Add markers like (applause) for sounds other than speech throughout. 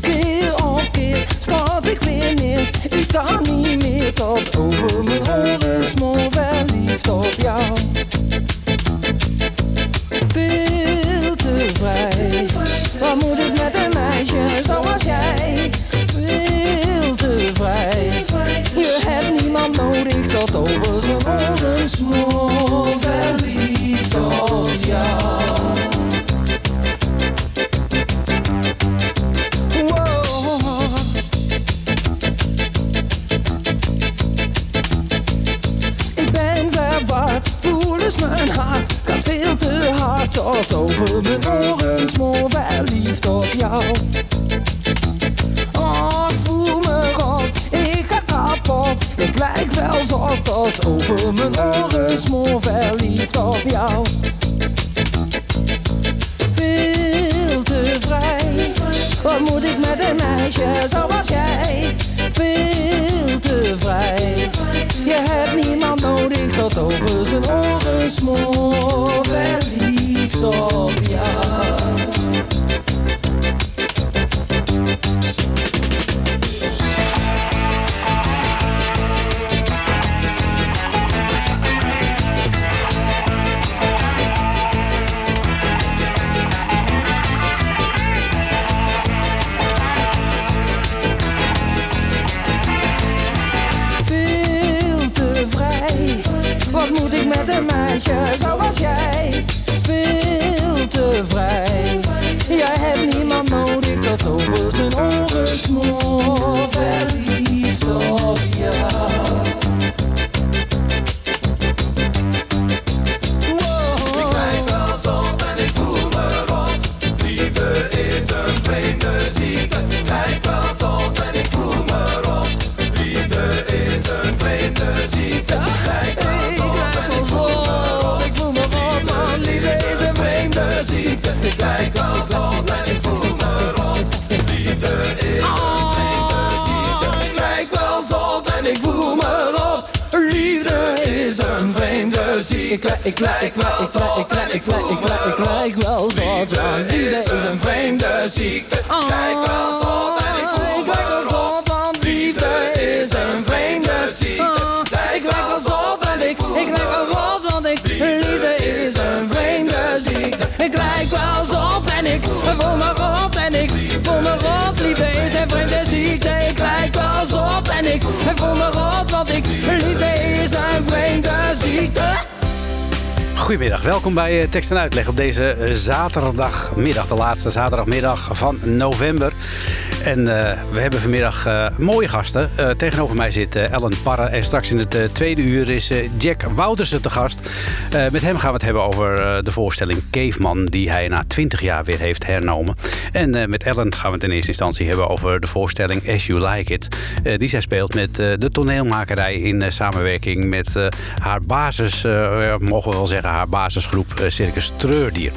Keer op keer start ik weer neer. Ik kan niet meer tot over mijn oren Smoor verliefd op jou bij eh, Tekst en Uitleg op deze eh, zaterdagmiddag, de laatste zaterdagmiddag van november. En eh, we hebben vanmiddag mooie gasten. Tegenover mij zit Ellen Parre en straks in het tweede uur is Jack Woutersen te gast. Met hem gaan we het hebben over de voorstelling Caveman die hij na 20 jaar weer heeft hernomen. En met Ellen gaan we het in eerste instantie hebben over de voorstelling As You Like It. die zij speelt met de toneelmakerij in samenwerking met haar basis, mogen we wel zeggen, haar basisgroep eh, Circus Treurdier.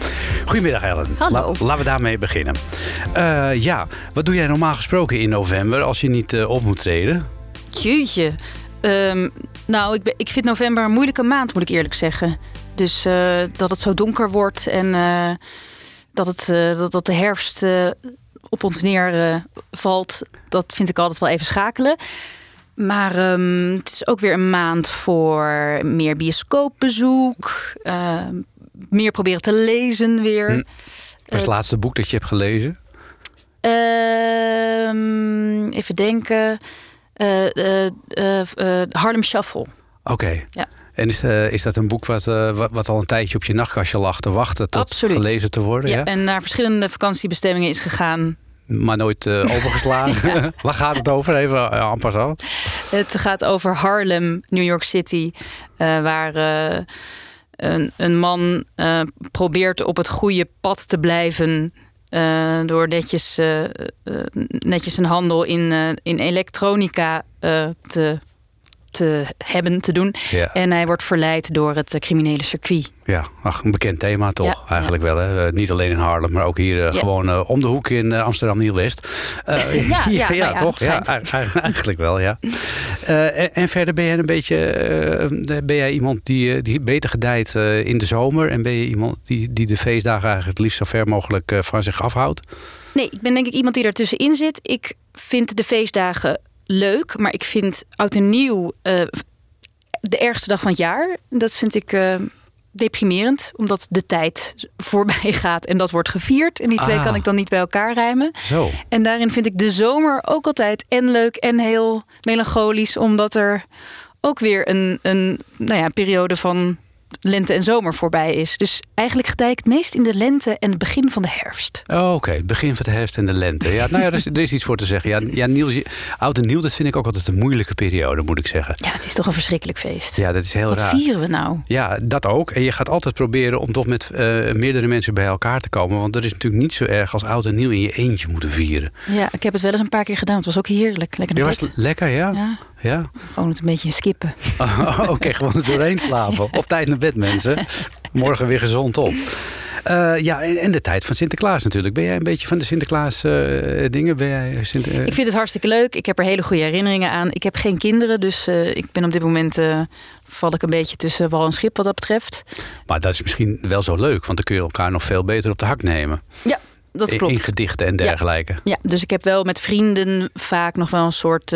Goedemiddag Ellen. Hallo. laten we daarmee beginnen. Eh, ja, wat doe jij normaal gesproken in november als je niet eh, op moet treden? Jeetje. Ehm, nou, ik, ben- ik vind november een moeilijke maand, moet ik eerlijk zeggen. Dus dat het zo donker wordt en dat, het, dat, dat de herfst op ons neer valt, dat vind ik altijd wel even schakelen. Maar ehm, het is ook weer een maand voor meer bioscoopbezoek. eh, meer proberen te lezen weer. Hm. Wat is het laatste boek dat je hebt gelezen? Ehm, even denken. Eh, eh, eh, eh, Harlem Shuffle. Oké. Ja. En is, eh, is dat een boek wat, eh, wat, al een tijdje op je nachtkastje lag te wachten tot Absoluut. gelezen te worden? Ja, Ja, en naar verschillende vakantiebestemmingen is gegaan. Maar nooit eh, (laughs) opengeslagen. (laughs) Waar gaat het over? Even uh, en passant. Het gaat over Harlem, New York City, eh, waar eh, een, een man eh, probeert op het goede pad te blijven. eh, door netjes, eh, netjes een handel in, in elektronica te, te hebben, te doen. Ja. En hij wordt verleid door het criminele circuit. Ja, ach, een bekend thema toch? Ja, Eigenlijk wel. Hè? Niet alleen in Haarlem, maar ook hier Ja. gewoon om de hoek in Amsterdam Nieuw-West. (laughs) Ja, ja, (laughs) nou toch? Ja, (laughs) eigenlijk wel, ja. Eh, en, verder ben jij een beetje. eh, ben jij iemand die, eh, die beter gedijt eh, in de zomer? En ben je iemand die, die de feestdagen eigenlijk het liefst zo ver mogelijk eh, van zich afhoudt? Nee, ik ben denk ik iemand die ertussenin zit. Ik vind de feestdagen leuk, maar ik vind oud en nieuw eh, de ergste dag van het jaar. Dat vind ik eh, deprimerend, omdat de tijd voorbij gaat en dat wordt gevierd. En die twee Ah. kan ik dan niet bij elkaar rijmen. Zo. En daarin vind ik de zomer ook altijd en leuk en heel melancholisch, omdat er ook weer een, een nou ja, periode van lente en zomer voorbij is. Dus eigenlijk gedij ik het meest in de lente en het begin van de herfst. Oh, Oké, het begin van de herfst en de lente. Ja, nou ja, er is, er is iets voor te zeggen. Ja, ja Niels, oud en nieuw, dat vind ik ook altijd een moeilijke periode, moet ik zeggen. Ja, het is toch een verschrikkelijk feest. Ja, dat is heel Wat raar. vieren we nou? Ja, dat ook. En je gaat altijd proberen om toch met eh, meerdere mensen bij elkaar te komen. Want dat is natuurlijk niet zo erg als oud en nieuw in je eentje moeten vieren. Ja, ik heb het wel eens een paar keer gedaan. Het was ook heerlijk. Lekker Ja, naar was bed. het lekker, ja? Ja, Ja. gewoon het een beetje skippen. (laughs) Oh, Oké, gewoon er doorheen slapen. Op tijd naar bed, mensen. Morgen weer gezond op. Eh, ja, en, de tijd van Sinterklaas natuurlijk. Ben jij een beetje van de Sinterklaas eh, dingen? Ben jij Sint- eh, Ik vind het hartstikke leuk. Ik heb er hele goede herinneringen aan. Ik heb geen kinderen, dus ik ben op dit moment... val ik een beetje tussen wal en schip wat dat betreft. Maar dat is misschien wel zo leuk, want dan kun je elkaar nog veel beter op de hak nemen. Ja, dat klopt. In gedichten en dergelijke. Ja, dus ik heb wel met vrienden vaak nog wel een soort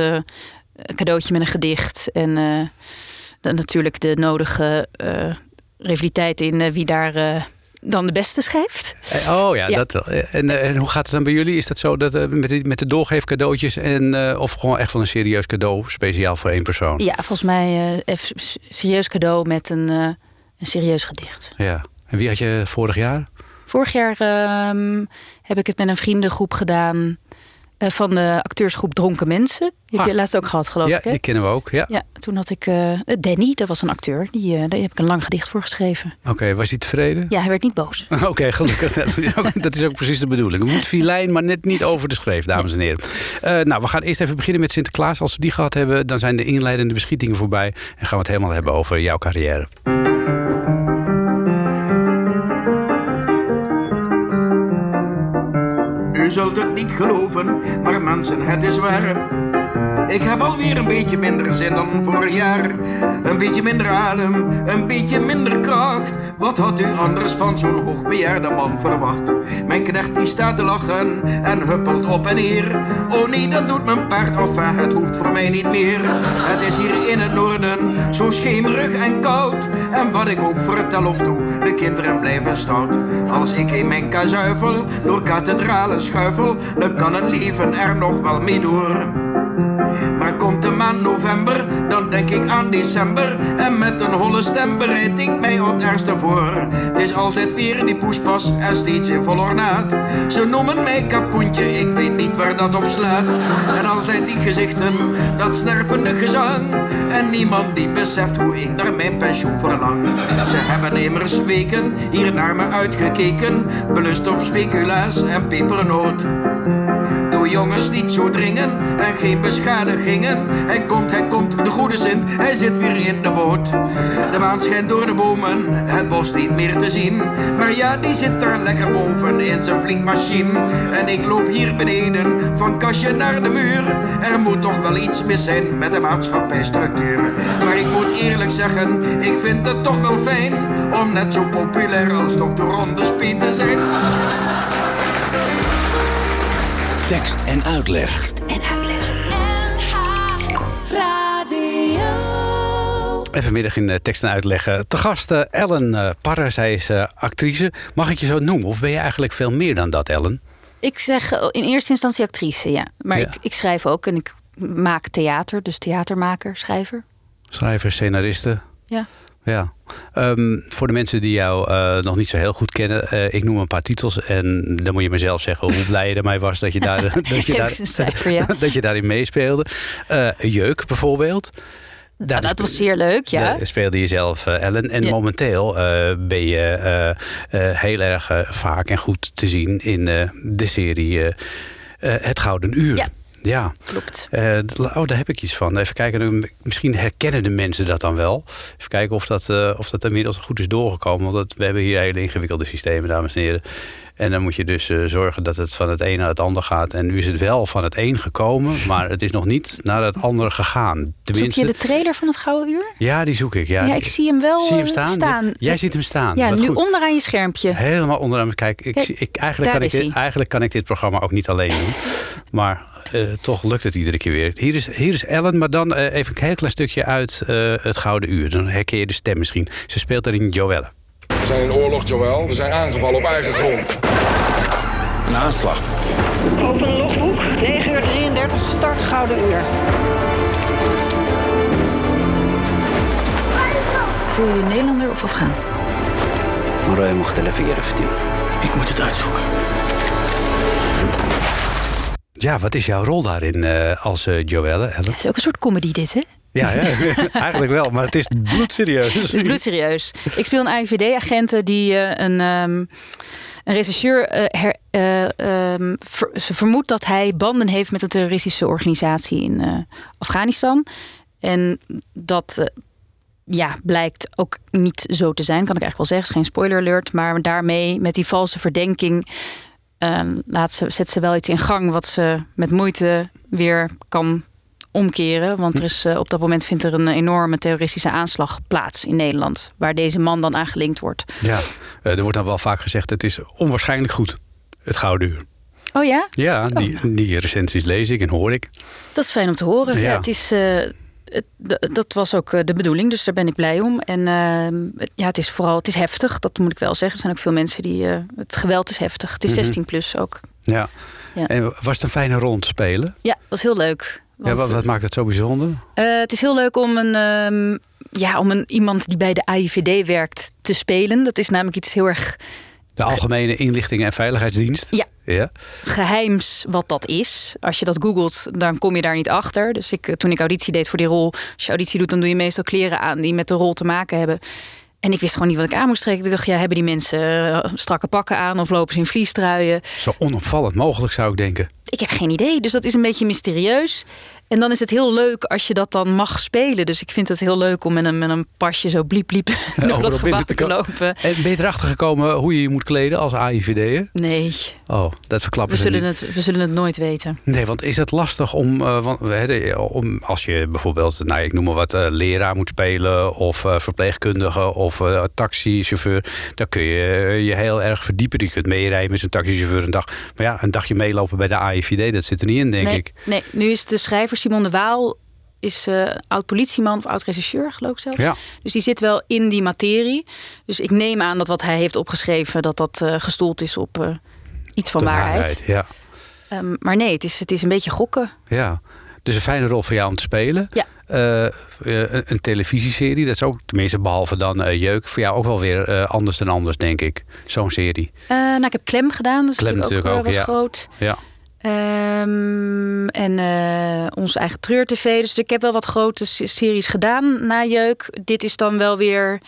eh, cadeautje met een gedicht. En eh, dan natuurlijk de nodige eh rivaliteit in eh, wie daar dan de beste schrijft. Oh ja, Ja. Dat, en, en hoe gaat het dan bij jullie? Is dat zo dat, met, die- met de doorgeefcadeautjes en, eh, of gewoon echt van een serieus cadeau, speciaal voor één persoon? Ja, volgens mij even serieus cadeau met een, een serieus gedicht. Ja. En wie had je vorig jaar? Vorig jaar ehm, heb ik het met een vriendengroep gedaan van de acteursgroep Dronken Mensen. Die heb je Ah. laatst ook gehad, geloof ja, ik. Hè? die kennen we ook. Ja. Ja, toen had ik eh, Danny, dat was een acteur. Die, eh, daar heb ik een lang gedicht voor geschreven. Oké, was hij tevreden? Ja, hij werd niet boos. (laughs) Oké, gelukkig. (laughs) Dat is, ook, precies de bedoeling. Het moet filijn, maar net niet over de schreef, dames en heren. Eh, nou, we gaan eerst even beginnen met Sinterklaas. Als we die gehad hebben, dan zijn de inleidende beschietingen voorbij. En gaan we het helemaal hebben over jouw carrière. U zult het niet geloven, maar mensen, het is waar. Ik heb alweer een beetje minder zin dan vorig jaar. Een beetje minder adem, een beetje minder kracht. Wat had u anders van zo'n hoogbejaarde man verwacht? Mijn knecht die staat te lachen en huppelt op en neer. Oh nee, dat doet mijn paard af, het hoeft voor mij niet meer. Het is hier in het noorden zo schemerig en koud. En wat ik ook vertel of doe, de kinderen blijven stout. Als ik in mijn kazuifel door kathedralen schuifel, dan kan het leven er nog wel mee door. Maar komt de maand november, dan denk ik aan december. En met een holle stem bereid ik mij op het ergste voor. Het is altijd weer die poespas en steeds in vol ornaat. Ze noemen mij kapoentje, ik weet niet waar dat op slaat. En altijd die gezichten, dat snerpende gezang. En niemand die beseft hoe ik naar mijn pensioen verlang. Ze hebben immers weken hier naar me uitgekeken. Belust op speculaas en pepernoot. Jongens niet zo dringen en geen beschadigingen. Hij komt, hij komt, de goede Sint, hij zit weer in de boot. De maan schijnt door de bomen, het bos niet meer te zien. Maar ja, die zit daar lekker boven in zijn vliegmachine. En ik loop hier beneden, van kastje naar de muur. Er moet toch wel iets mis zijn met de maatschappijstructuur. Maar ik moet eerlijk zeggen, ik vind het toch wel fijn om net zo populair als Dr. Ronde Speed te zijn. Tekst en uitleg. En vanmiddag in eh, tekst en uitleggen. Te gast eh, Ellen eh, Parra, zij is eh, actrice. Mag ik je zo noemen? Of ben je eigenlijk veel meer dan dat, Ellen? Ik zeg eh, in eerste instantie actrice, ja. Maar Ja. Ik, ik schrijf ook en ik maak theater, dus theatermaker, schrijver. Schrijver, scenariste. Ja. Ja. Ehm, voor de mensen die jou eh, nog niet zo heel goed kennen, eh, ik noem een paar titels en dan moet je mezelf zeggen hoe blij je ermee was dat je, daar, (laughs) dat je, daar, cijfer, ja. (laughs) dat je daarin meespeelde. Eh, Jeuk bijvoorbeeld. Daar dat was zeer leuk, ja. Speelde je zelf, Ellen. En Ja. momenteel ben je heel erg vaak en goed te zien in de serie Het Gouden Uur. Ja. Ja. Klopt. Eh, oh, daar heb ik iets van. Even kijken, misschien herkennen de mensen dat dan wel. Even kijken of dat, eh, of dat inmiddels goed is doorgekomen. Want dat, we hebben hier hele ingewikkelde systemen, dames en heren. En dan moet je dus eh, zorgen dat het van het een naar het ander gaat. En nu is het wel van het een gekomen, maar het is nog niet naar het andere gegaan. Zoek je de trailer van het Gouden Uur? Ja, die zoek ik. Ja, Ja, ik zie hem wel Zie je hem eh, staan? staan. Jij ziet hem staan. Ja, Wat nu goed. onderaan je schermpje. Helemaal onderaan. Kijk, ik, Kijk, ik, eigenlijk, kan ik, dit, eigenlijk kan ik dit programma ook niet alleen doen. (laughs) Maar eh, toch lukt het iedere keer weer. Hier is, hier is Ellen, maar dan even een heel klein stukje uit het Gouden Uur. Dan herken je de stem misschien. Ze speelt daarin Joelle. We zijn in oorlog, Joël. We zijn aangevallen op eigen grond. Een aanslag. Open logboek. 9 uur 33, start gouden uur. Voel je Nederlander of Afghaan? Marij mocht telefoneren. Ik moet het uitzoeken. Ja, wat is jouw rol daarin eh, als eh, uh, Joelle? Het is ook een soort comedy dit, hè? Ja, ja, (laughs) eigenlijk wel, maar het is bloedserieus. Het is bloedserieus. Ik speel een AIVD-agent die eh, een, ehm, een rechercheur eh, her- ver- ze vermoedt dat hij banden heeft met een terroristische organisatie in Afghanistan. En dat ja, blijkt ook niet zo te zijn, kan ik eigenlijk wel zeggen. Het is geen spoiler alert. Maar daarmee, met die valse verdenking, ehm, laat ze, zet ze wel iets in gang wat ze met moeite weer kan omkeren. Want er is, eh, op dat moment vindt er een enorme terroristische aanslag plaats in Nederland. Waar deze man dan aan gelinkt wordt. Ja, eh, er wordt dan wel vaak gezegd, het is onwaarschijnlijk goed, het Gouden Uur. Oh ja? Ja, die, die recensies lees ik en hoor ik. Dat is fijn om te horen. Ja. Ja. het is, eh, het, dat was ook de bedoeling, dus daar ben ik blij om. En ehm, ja, het is vooral het is heftig, dat moet ik wel zeggen. Er zijn ook veel mensen die. het geweld is heftig. Het is Mhm. 16 plus ook. Ja. Ja. En was het een fijne te spelen? Ja, was heel leuk. Ja, wat, wat maakt het zo bijzonder? eh, het is heel leuk om een, ehm, ja, om een iemand die bij de AIVD werkt te spelen. Dat is namelijk iets heel erg De Algemene Inlichtingen en Veiligheidsdienst? Ja. ja. geheims wat dat is. Als je dat googelt, dan kom je daar niet achter. Dus ik, toen ik auditie deed voor die rol, als je auditie doet, dan doe je meestal kleren aan die met de rol te maken hebben. En ik wist gewoon niet wat ik aan moest trekken. Ik dacht, ja, hebben die mensen eh, strakke pakken aan of lopen ze in vliestruien? Zo onopvallend mogelijk zou ik denken. Ik heb geen idee. Dus dat is een beetje mysterieus. En dan is het heel leuk als je dat dan mag spelen. Dus ik vind het heel leuk om met een, met een pasje zo bliep bliep (laughs) door dat gebouw te lopen. En ben je erachter gekomen hoe je je moet kleden als AIVD'er? Nee, Oh, dat verklappen we zullen, niet. het, we zullen het nooit weten. Nee, want is het lastig om, eh, want, hebben- om als je bijvoorbeeld, nou, ik noem maar wat, eh, leraar moet spelen of eh, verpleegkundige of eh, taxichauffeur, dan kun je eh, je heel erg verdiepen. Je kunt meerijden met zo'n taxichauffeur een dag. Maar ja, een dagje meelopen bij de AIVD, dat zit er niet in, denk nee, ik. Nee, nu is de schrijver Simon de Waal is eh, oud politieman of oud rechercheur, geloof ik zelf. Ja. Dus die zit wel in die materie. Dus ik neem aan dat wat hij heeft opgeschreven, dat dat eh, gestoeld is op eh, iets van waarheid. Ja. Ehm, maar nee, het is, het is een beetje gokken. ja. Dus een fijne rol voor jou om te spelen. Ja. Een, een televisieserie, dat is ook, tenminste behalve dan Jeuk, voor jou ook wel weer anders dan anders, denk ik. Zo'n serie. Nou, ik heb Klem gedaan, is Klem natuurlijk ook, ook, ja. groot. Ja. Ehm, en eh, onze eigen Treur-TV. Dus ik heb wel wat grote series gedaan na Jeuk. Dit is dan wel weer...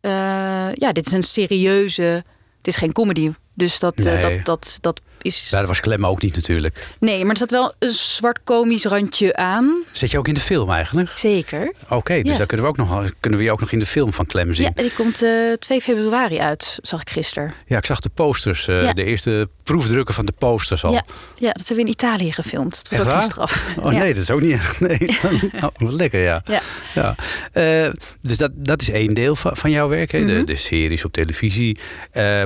eh, ja, dit is een serieuze... Het is geen comedy. Dus dat, eh, dat, dat, dat is... Daar was Klem ook niet natuurlijk. Nee, maar er zat wel een zwart komisch randje aan. Zit je ook in de film eigenlijk? Zeker. Oké, dus Ja. dan kunnen we, ook nog, kunnen we je ook nog in de film van Klem zien. Ja, die komt eh 2 februari uit, zag ik gisteren. Ja, ik zag de posters, eh, Ja. de eerste proefdrukken van de posters al. Ja, ja, dat hebben we in Italië gefilmd. Dat was Echt ook. Oh Ja. nee, dat is ook niet erg. Nee. (laughs) oh, lekker, ja. Ja. ja. Eh, dus dat, dat is één deel van, van jouw werk, hè? de, Mhm. de series op televisie.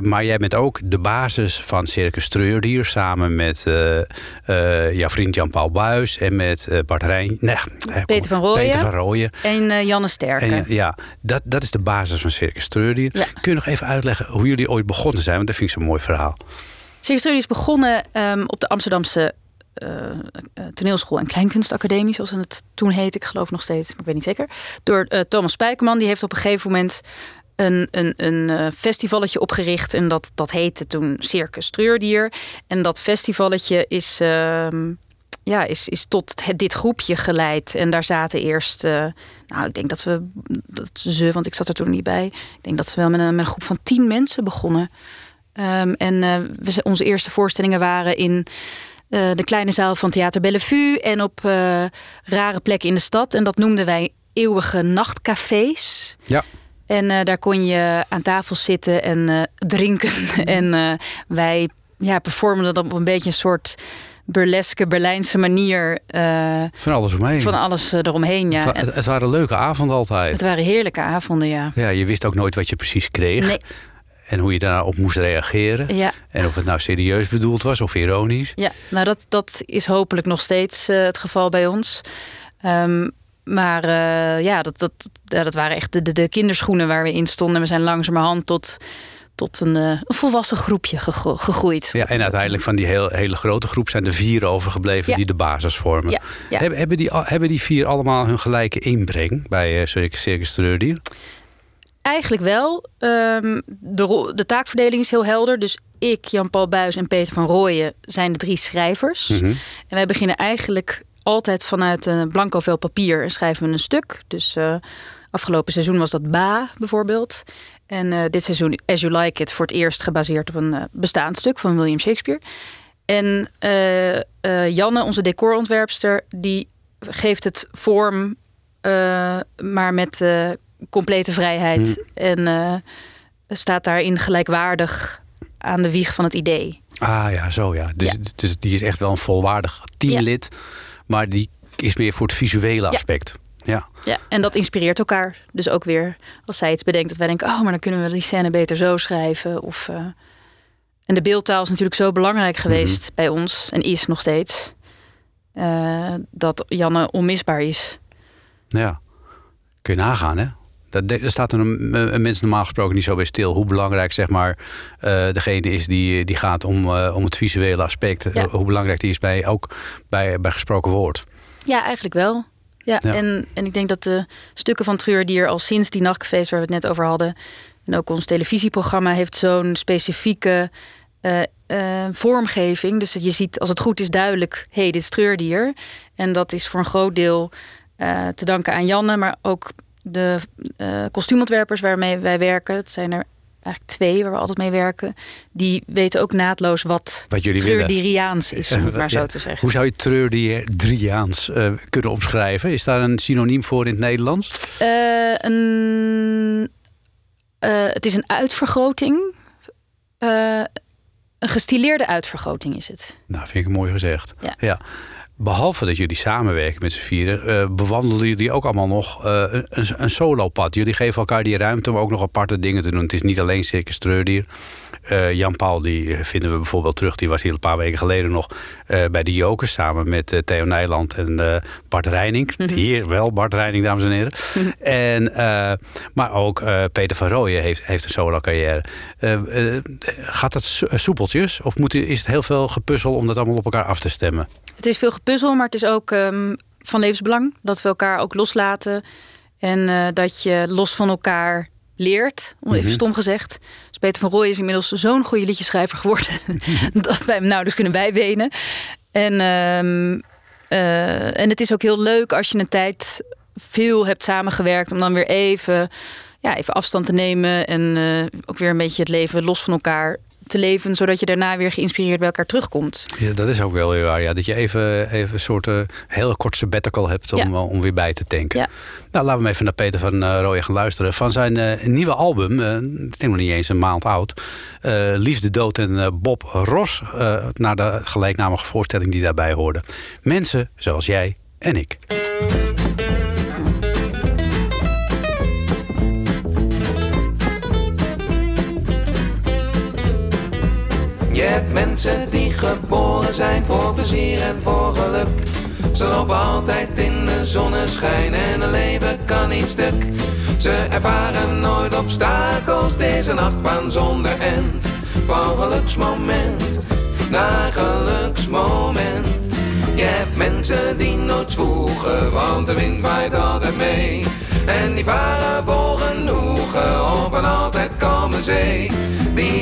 Maar jij bent ook de basis van Circus Treurdier... samen met eh, eh, jouw vriend Jan-Paul Buis en met eh, Bart Rijn. Nee, Peter van Rooyen. Peter van Rooyen. En Janne Sterke. En ja, dat, dat is de basis van Circus Treurdier. Ja. Kun je nog even uitleggen hoe jullie ooit begonnen zijn? Want dat vind ik zo'n mooi verhaal. Circus Treurdier is begonnen ehm, op de Amsterdamse toneelschool en kleinkunstacademie, zoals het toen heette. Ik geloof nog steeds, maar ik weet niet zeker. Door Thomas Spijkerman. Die heeft op een gegeven moment een, een, een eh, festivalletje opgericht. En dat, dat heette toen Circus Treurdier. En dat festivalletje is... ehm, ja, is, is tot dit groepje geleid. En daar zaten eerst, uh, nou, ik denk dat we, dat ze, want ik zat er toen niet bij. Ik denk dat ze wel met een, met een groep van tien mensen begonnen. Um, en uh, onze eerste voorstellingen waren in de kleine zaal van Theater Bellevue en op rare plekken in de stad. En dat noemden wij eeuwige nachtcafés. Ja. En daar kon je aan tafel zitten en drinken. (laughs) en wij ja, performden dat op een beetje een soort burleske Berlijnse manier. Uh, van alles omheen. Van alles uh, eromheen, ja. Het, het, waren leuke avonden altijd. Het waren heerlijke avonden, ja. Ja, je wist ook nooit wat je precies kreeg. Nee. En hoe je daarop moest reageren. Ja. En of het nou serieus bedoeld was of ironisch. Ja, nou dat, dat is hopelijk nog steeds uh, het geval bij ons. Um, maar ja, dat, dat, dat waren echt de, de, de kinderschoenen waar we in stonden. We zijn langzamerhand tot tot een, een volwassen groepje gegroeid. Ja, en uiteindelijk van die heel, hele grote groep zijn er vier overgebleven die de basis vormen. Ja, ja. Hebben, hebben, die, hebben die vier allemaal hun gelijke inbreng bij uh, Circus Treurdier? Eigenlijk wel. Um, de, de taakverdeling is heel helder. Dus ik, Jan-Paul Buis en Peter van Rooyen zijn de drie schrijvers. Mm -hmm. En wij beginnen eigenlijk altijd vanuit een blanco vel papier en schrijven we een stuk. Dus uh, afgelopen seizoen was dat Ba bijvoorbeeld. En uh, dit seizoen As You Like It voor het eerst gebaseerd op een uh, bestaand stuk van William Shakespeare. En Janne, onze decorontwerpster, die geeft het vorm, maar met complete vrijheid. Hmm. En staat daarin gelijkwaardig aan de wieg van het idee. Ah ja, zo ja. Dus, Ja. dus die is echt wel een volwaardig teamlid. Maar die is meer voor het visuele aspect. Ja. Ja, en dat inspireert elkaar. Dus ook weer als zij iets bedenkt, dat wij denken: oh, maar dan kunnen we die scène beter zo schrijven. Of, uh... En de beeldtaal is natuurlijk zo belangrijk geweest Mhm. bij ons en is nog steeds. uh, dat Janne onmisbaar is. Ja. Kun je nagaan, hè? Daar daar staat een, een mens normaal gesproken niet zo bij stil. Hoe belangrijk zeg maar, uh, degene is die, die gaat om, uh, om het visuele aspect. Ja. Hoe belangrijk die is bij, ook bij, bij gesproken woord. Ja, eigenlijk wel. Ja, Ja. En, en ik denk dat de stukken van Treurdier al sinds die nachtcafés waar we het net over hadden... en ook ons televisieprogramma heeft zo'n specifieke eh, eh, vormgeving. Dus dat je ziet, als het goed is, duidelijk... hé, hey, dit is Treurdier. En dat is voor een groot deel eh, te danken aan Janne... maar ook de eh, kostuumontwerpers waarmee wij werken. Het zijn er eigenlijk twee waar we altijd mee werken. Die weten ook naadloos wat, Wat. Treurdiriaans is, om het maar zo Ja. te zeggen. Hoe zou je treurdriaans uh, kunnen omschrijven? Is daar een synoniem voor in het Nederlands? Eh, een, eh, het is een uitvergroting. Eh, een gestileerde uitvergroting is het. Nou, vind ik mooi gezegd. Ja. Behalve dat jullie samenwerken met z'n vieren, eh, bewandelen jullie ook allemaal nog eh, een, een solopad. Jullie geven elkaar die ruimte om ook nog aparte dingen te doen. Het is niet alleen Circus Treurdier. Eh, Jan Paul, die vinden we bijvoorbeeld terug. Die was hier een paar weken geleden nog bij de Jokers samen met Theo Nijland en Bart Reining. Hier wel, Bart Reining, dames en heren. en, eh, maar ook Peter van Rooyen heeft, heeft een solo carrière. Gaat dat so- soepeltjes? Of moet, is het heel veel gepuzzel om dat allemaal op elkaar af te stemmen? Het is veel gepuzzel, maar het is ook ehm, van levensbelang. Dat we elkaar ook loslaten. En eh, dat je los van elkaar leert, om even Mhm. stom gezegd. Dus Peter van Rooij is inmiddels zo'n goede liedjeschrijver geworden... (laughs) (laughs) dat wij hem nauwelijks kunnen bijbenen. En, ehm, eh, en het is ook heel leuk als je een tijd veel hebt samengewerkt... om dan weer even, ja, even afstand te nemen... en eh, ook weer een beetje het leven los van elkaar te leven... zodat je daarna weer geïnspireerd bij elkaar terugkomt. Ja, dat is ook wel weer waar. Ja. Dat je even, even een soort eh, heel kort sabbatical hebt om, Ja. eh, om weer bij te tanken. Ja. Nou, laten we even naar Peter van uh, Rooyen gaan luisteren. Van zijn nieuwe album, ik denk nog niet eens een maand oud. Liefde, Dood en Bob Ross. eh, naar de gelijknamige voorstelling die daarbij hoorde. Mensen zoals jij en ik. Je hebt mensen die geboren zijn voor plezier en voor geluk. Ze lopen altijd in de zonneschijn en hun leven kan niet stuk. Ze ervaren nooit obstakels, het is een achtbaan zonder end. Van geluksmoment naar geluksmoment. Je hebt mensen die nooit zwoegen, want de wind waait altijd mee. En die varen vol genoegen op een altijd kalme zee.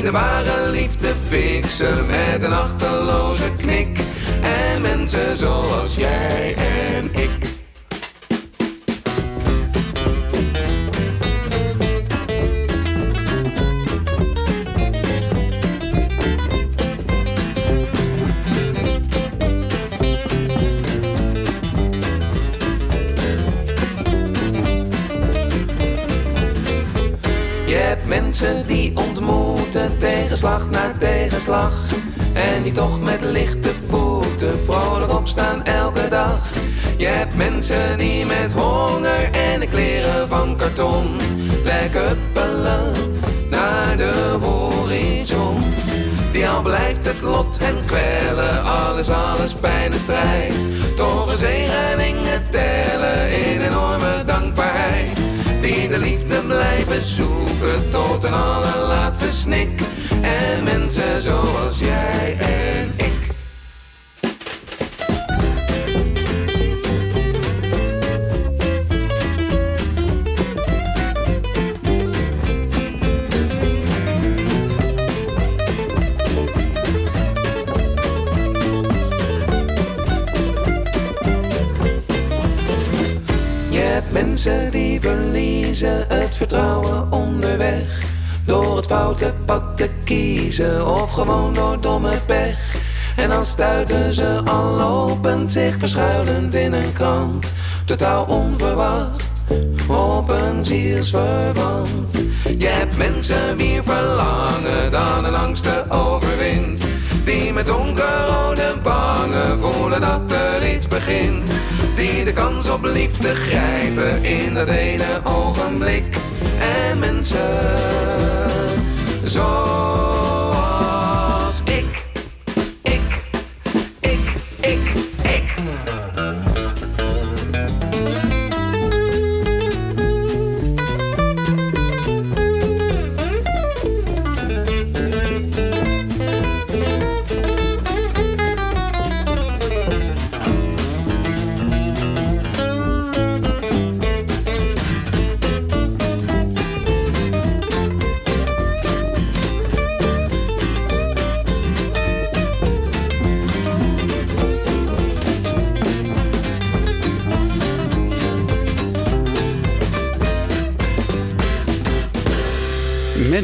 Die de ware liefde fixen met een achterloze knik. En En mensen zoals jij en ik. Je hebt tegenslag na tegenslag. En die toch met lichte voeten vrolijk opstaan elke dag. Je hebt mensen die met honger en de kleren van karton lekker huppelen naar de horizon. Die al blijft het lot hen kwellen, alles, alles pijn en strijd. Toch een zegeningen tellen in enorme dankbaarheid. Die de liefde blijven zoeken tot een allerlaatste snik. En mensen zoals jij en ik. Mensen die verliezen het vertrouwen onderweg. Door het foute pad te kiezen of gewoon door domme pech. En dan stuiten ze al lopend zich verschuilend in een krant. Totaal onverwacht op een zielsverwant. Je hebt mensen wie verlangen dan een angsten overwint. Die met donkerrode bangen voelen dat er iets begint. Die de kans op liefde grijpen in dat ene ogenblik. En mensen zoals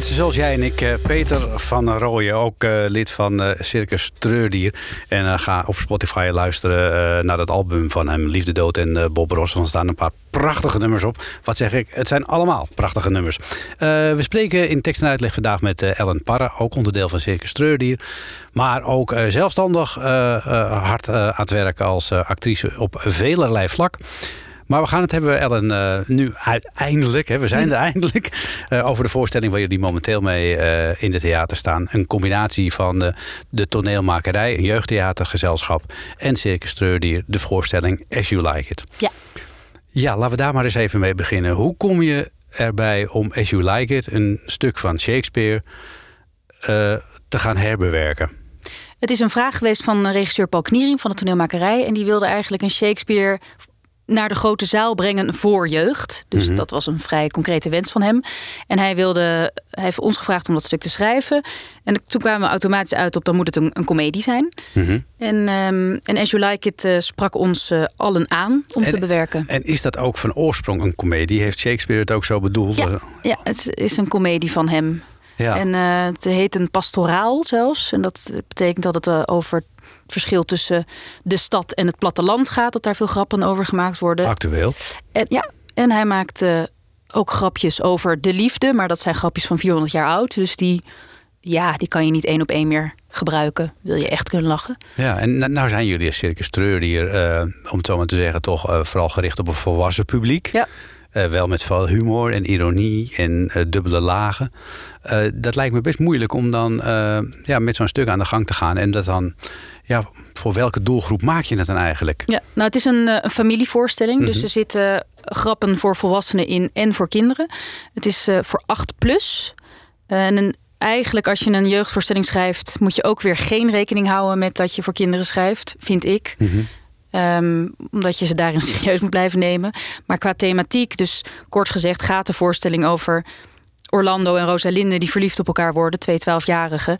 Zoals jij en ik, eh, Peter van Rooyen, ook eh, lid van eh, Circus Treurdier. En ga op Spotify luisteren naar dat album van hem, Liefde, Dood en Bob Ross. Er staan een paar prachtige nummers op. Wat zeg ik? Het zijn allemaal prachtige nummers. We spreken in tekst en uitleg vandaag met Ellen Parra, ook onderdeel van Circus Treurdier. Maar ook zelfstandig hard aan het werk als actrice op velerlei vlak. Maar we gaan het hebben, Ellen, eh, nu uiteindelijk, hè, we zijn er (laughs) eindelijk, eh, over de voorstelling waar jullie momenteel mee eh, in het theater staan. Een combinatie van de toneelmakerij, een jeugdtheatergezelschap en Circus Treurdier, de voorstelling As You Like It. Ja. Ja, laten we daar maar eens even mee beginnen. Hoe kom je erbij om As You Like It, een stuk van Shakespeare, te gaan herbewerken? Het is een vraag geweest van regisseur Paul Kniering van de toneelmakerij. En die wilde eigenlijk een Shakespeare naar de grote zaal brengen voor jeugd. Dus Mhm. dat was een vrij concrete wens van hem. En hij, wilde, hij heeft ons gevraagd om dat stuk te schrijven. En toen kwamen we automatisch uit op dan moet het een, een komedie zijn. Mhm. En, ehm, en As You Like It eh, sprak ons eh, allen aan om te En- bewerken. En is dat ook van oorsprong een komedie? Heeft Shakespeare het ook zo bedoeld? Ja, ja, het is een komedie van hem. Ja. En eh, het heet een pastoraal zelfs. En dat betekent dat het over verschil tussen de stad en het platteland gaat. Dat daar veel grappen over gemaakt worden. Actueel. En, ja, en hij maakt ook grapjes over de liefde. Maar dat zijn grapjes van 400 jaar oud. Dus die, ja, die kan je niet één op één meer gebruiken. Wil je echt kunnen lachen. Ja, en nou zijn jullie als Circus Treurdier, eh om het zo maar te zeggen, toch eh, vooral gericht op een volwassen publiek. Ja. Eh, wel met veel humor en ironie en eh, dubbele lagen. Eh, dat lijkt me best moeilijk om dan ja, met zo'n stuk aan de gang te gaan. En dat dan, ja, voor welke doelgroep maak je het dan eigenlijk? Ja, nou, het is een, een familievoorstelling. Dus Mhm. er zitten grappen voor volwassenen in en voor kinderen. Het is voor 8 plus. En een, eigenlijk, als je een jeugdvoorstelling schrijft, moet je ook weer geen rekening houden met dat je voor kinderen schrijft, vind ik. Ehm, omdat je ze daarin (laughs) serieus moet blijven nemen. Maar qua thematiek, dus kort gezegd, gaat de voorstelling over Orlando en Rosalinde die verliefd op elkaar worden, twee twaalfjarigen.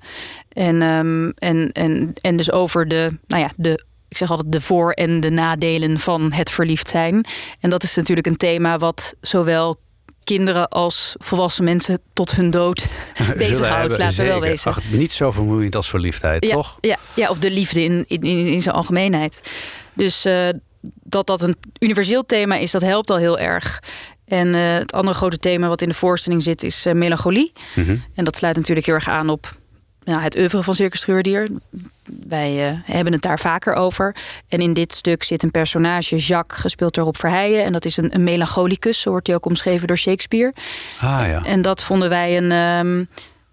En, ehm, en, en, en dus over de, nou ja, de ik zeg altijd de voor- en de nadelen van het verliefd zijn. En dat is natuurlijk een thema wat zowel kinderen als volwassen mensen tot hun dood (laughs) (laughs) bezighoudt, laten we wel wezen. Ach, niet zo vermoeiend als verliefdheid, ja, toch? Ja, ja, of de liefde in, in, in zijn algemeenheid. Dus eh, dat dat een universeel thema is, dat helpt al heel erg. En eh, het andere grote thema wat in de voorstelling zit is eh, melancholie. Mhm. En dat sluit natuurlijk heel erg aan op nou, het oeuvre van Circus Treurdier. Wij hebben het daar vaker over. En in dit stuk zit een personage, Jacques, gespeeld door Rob Verheijen. En dat is een, een melancholicus, zo wordt hij ook omschreven door Shakespeare. Ah ja. En dat vonden wij een... ehm,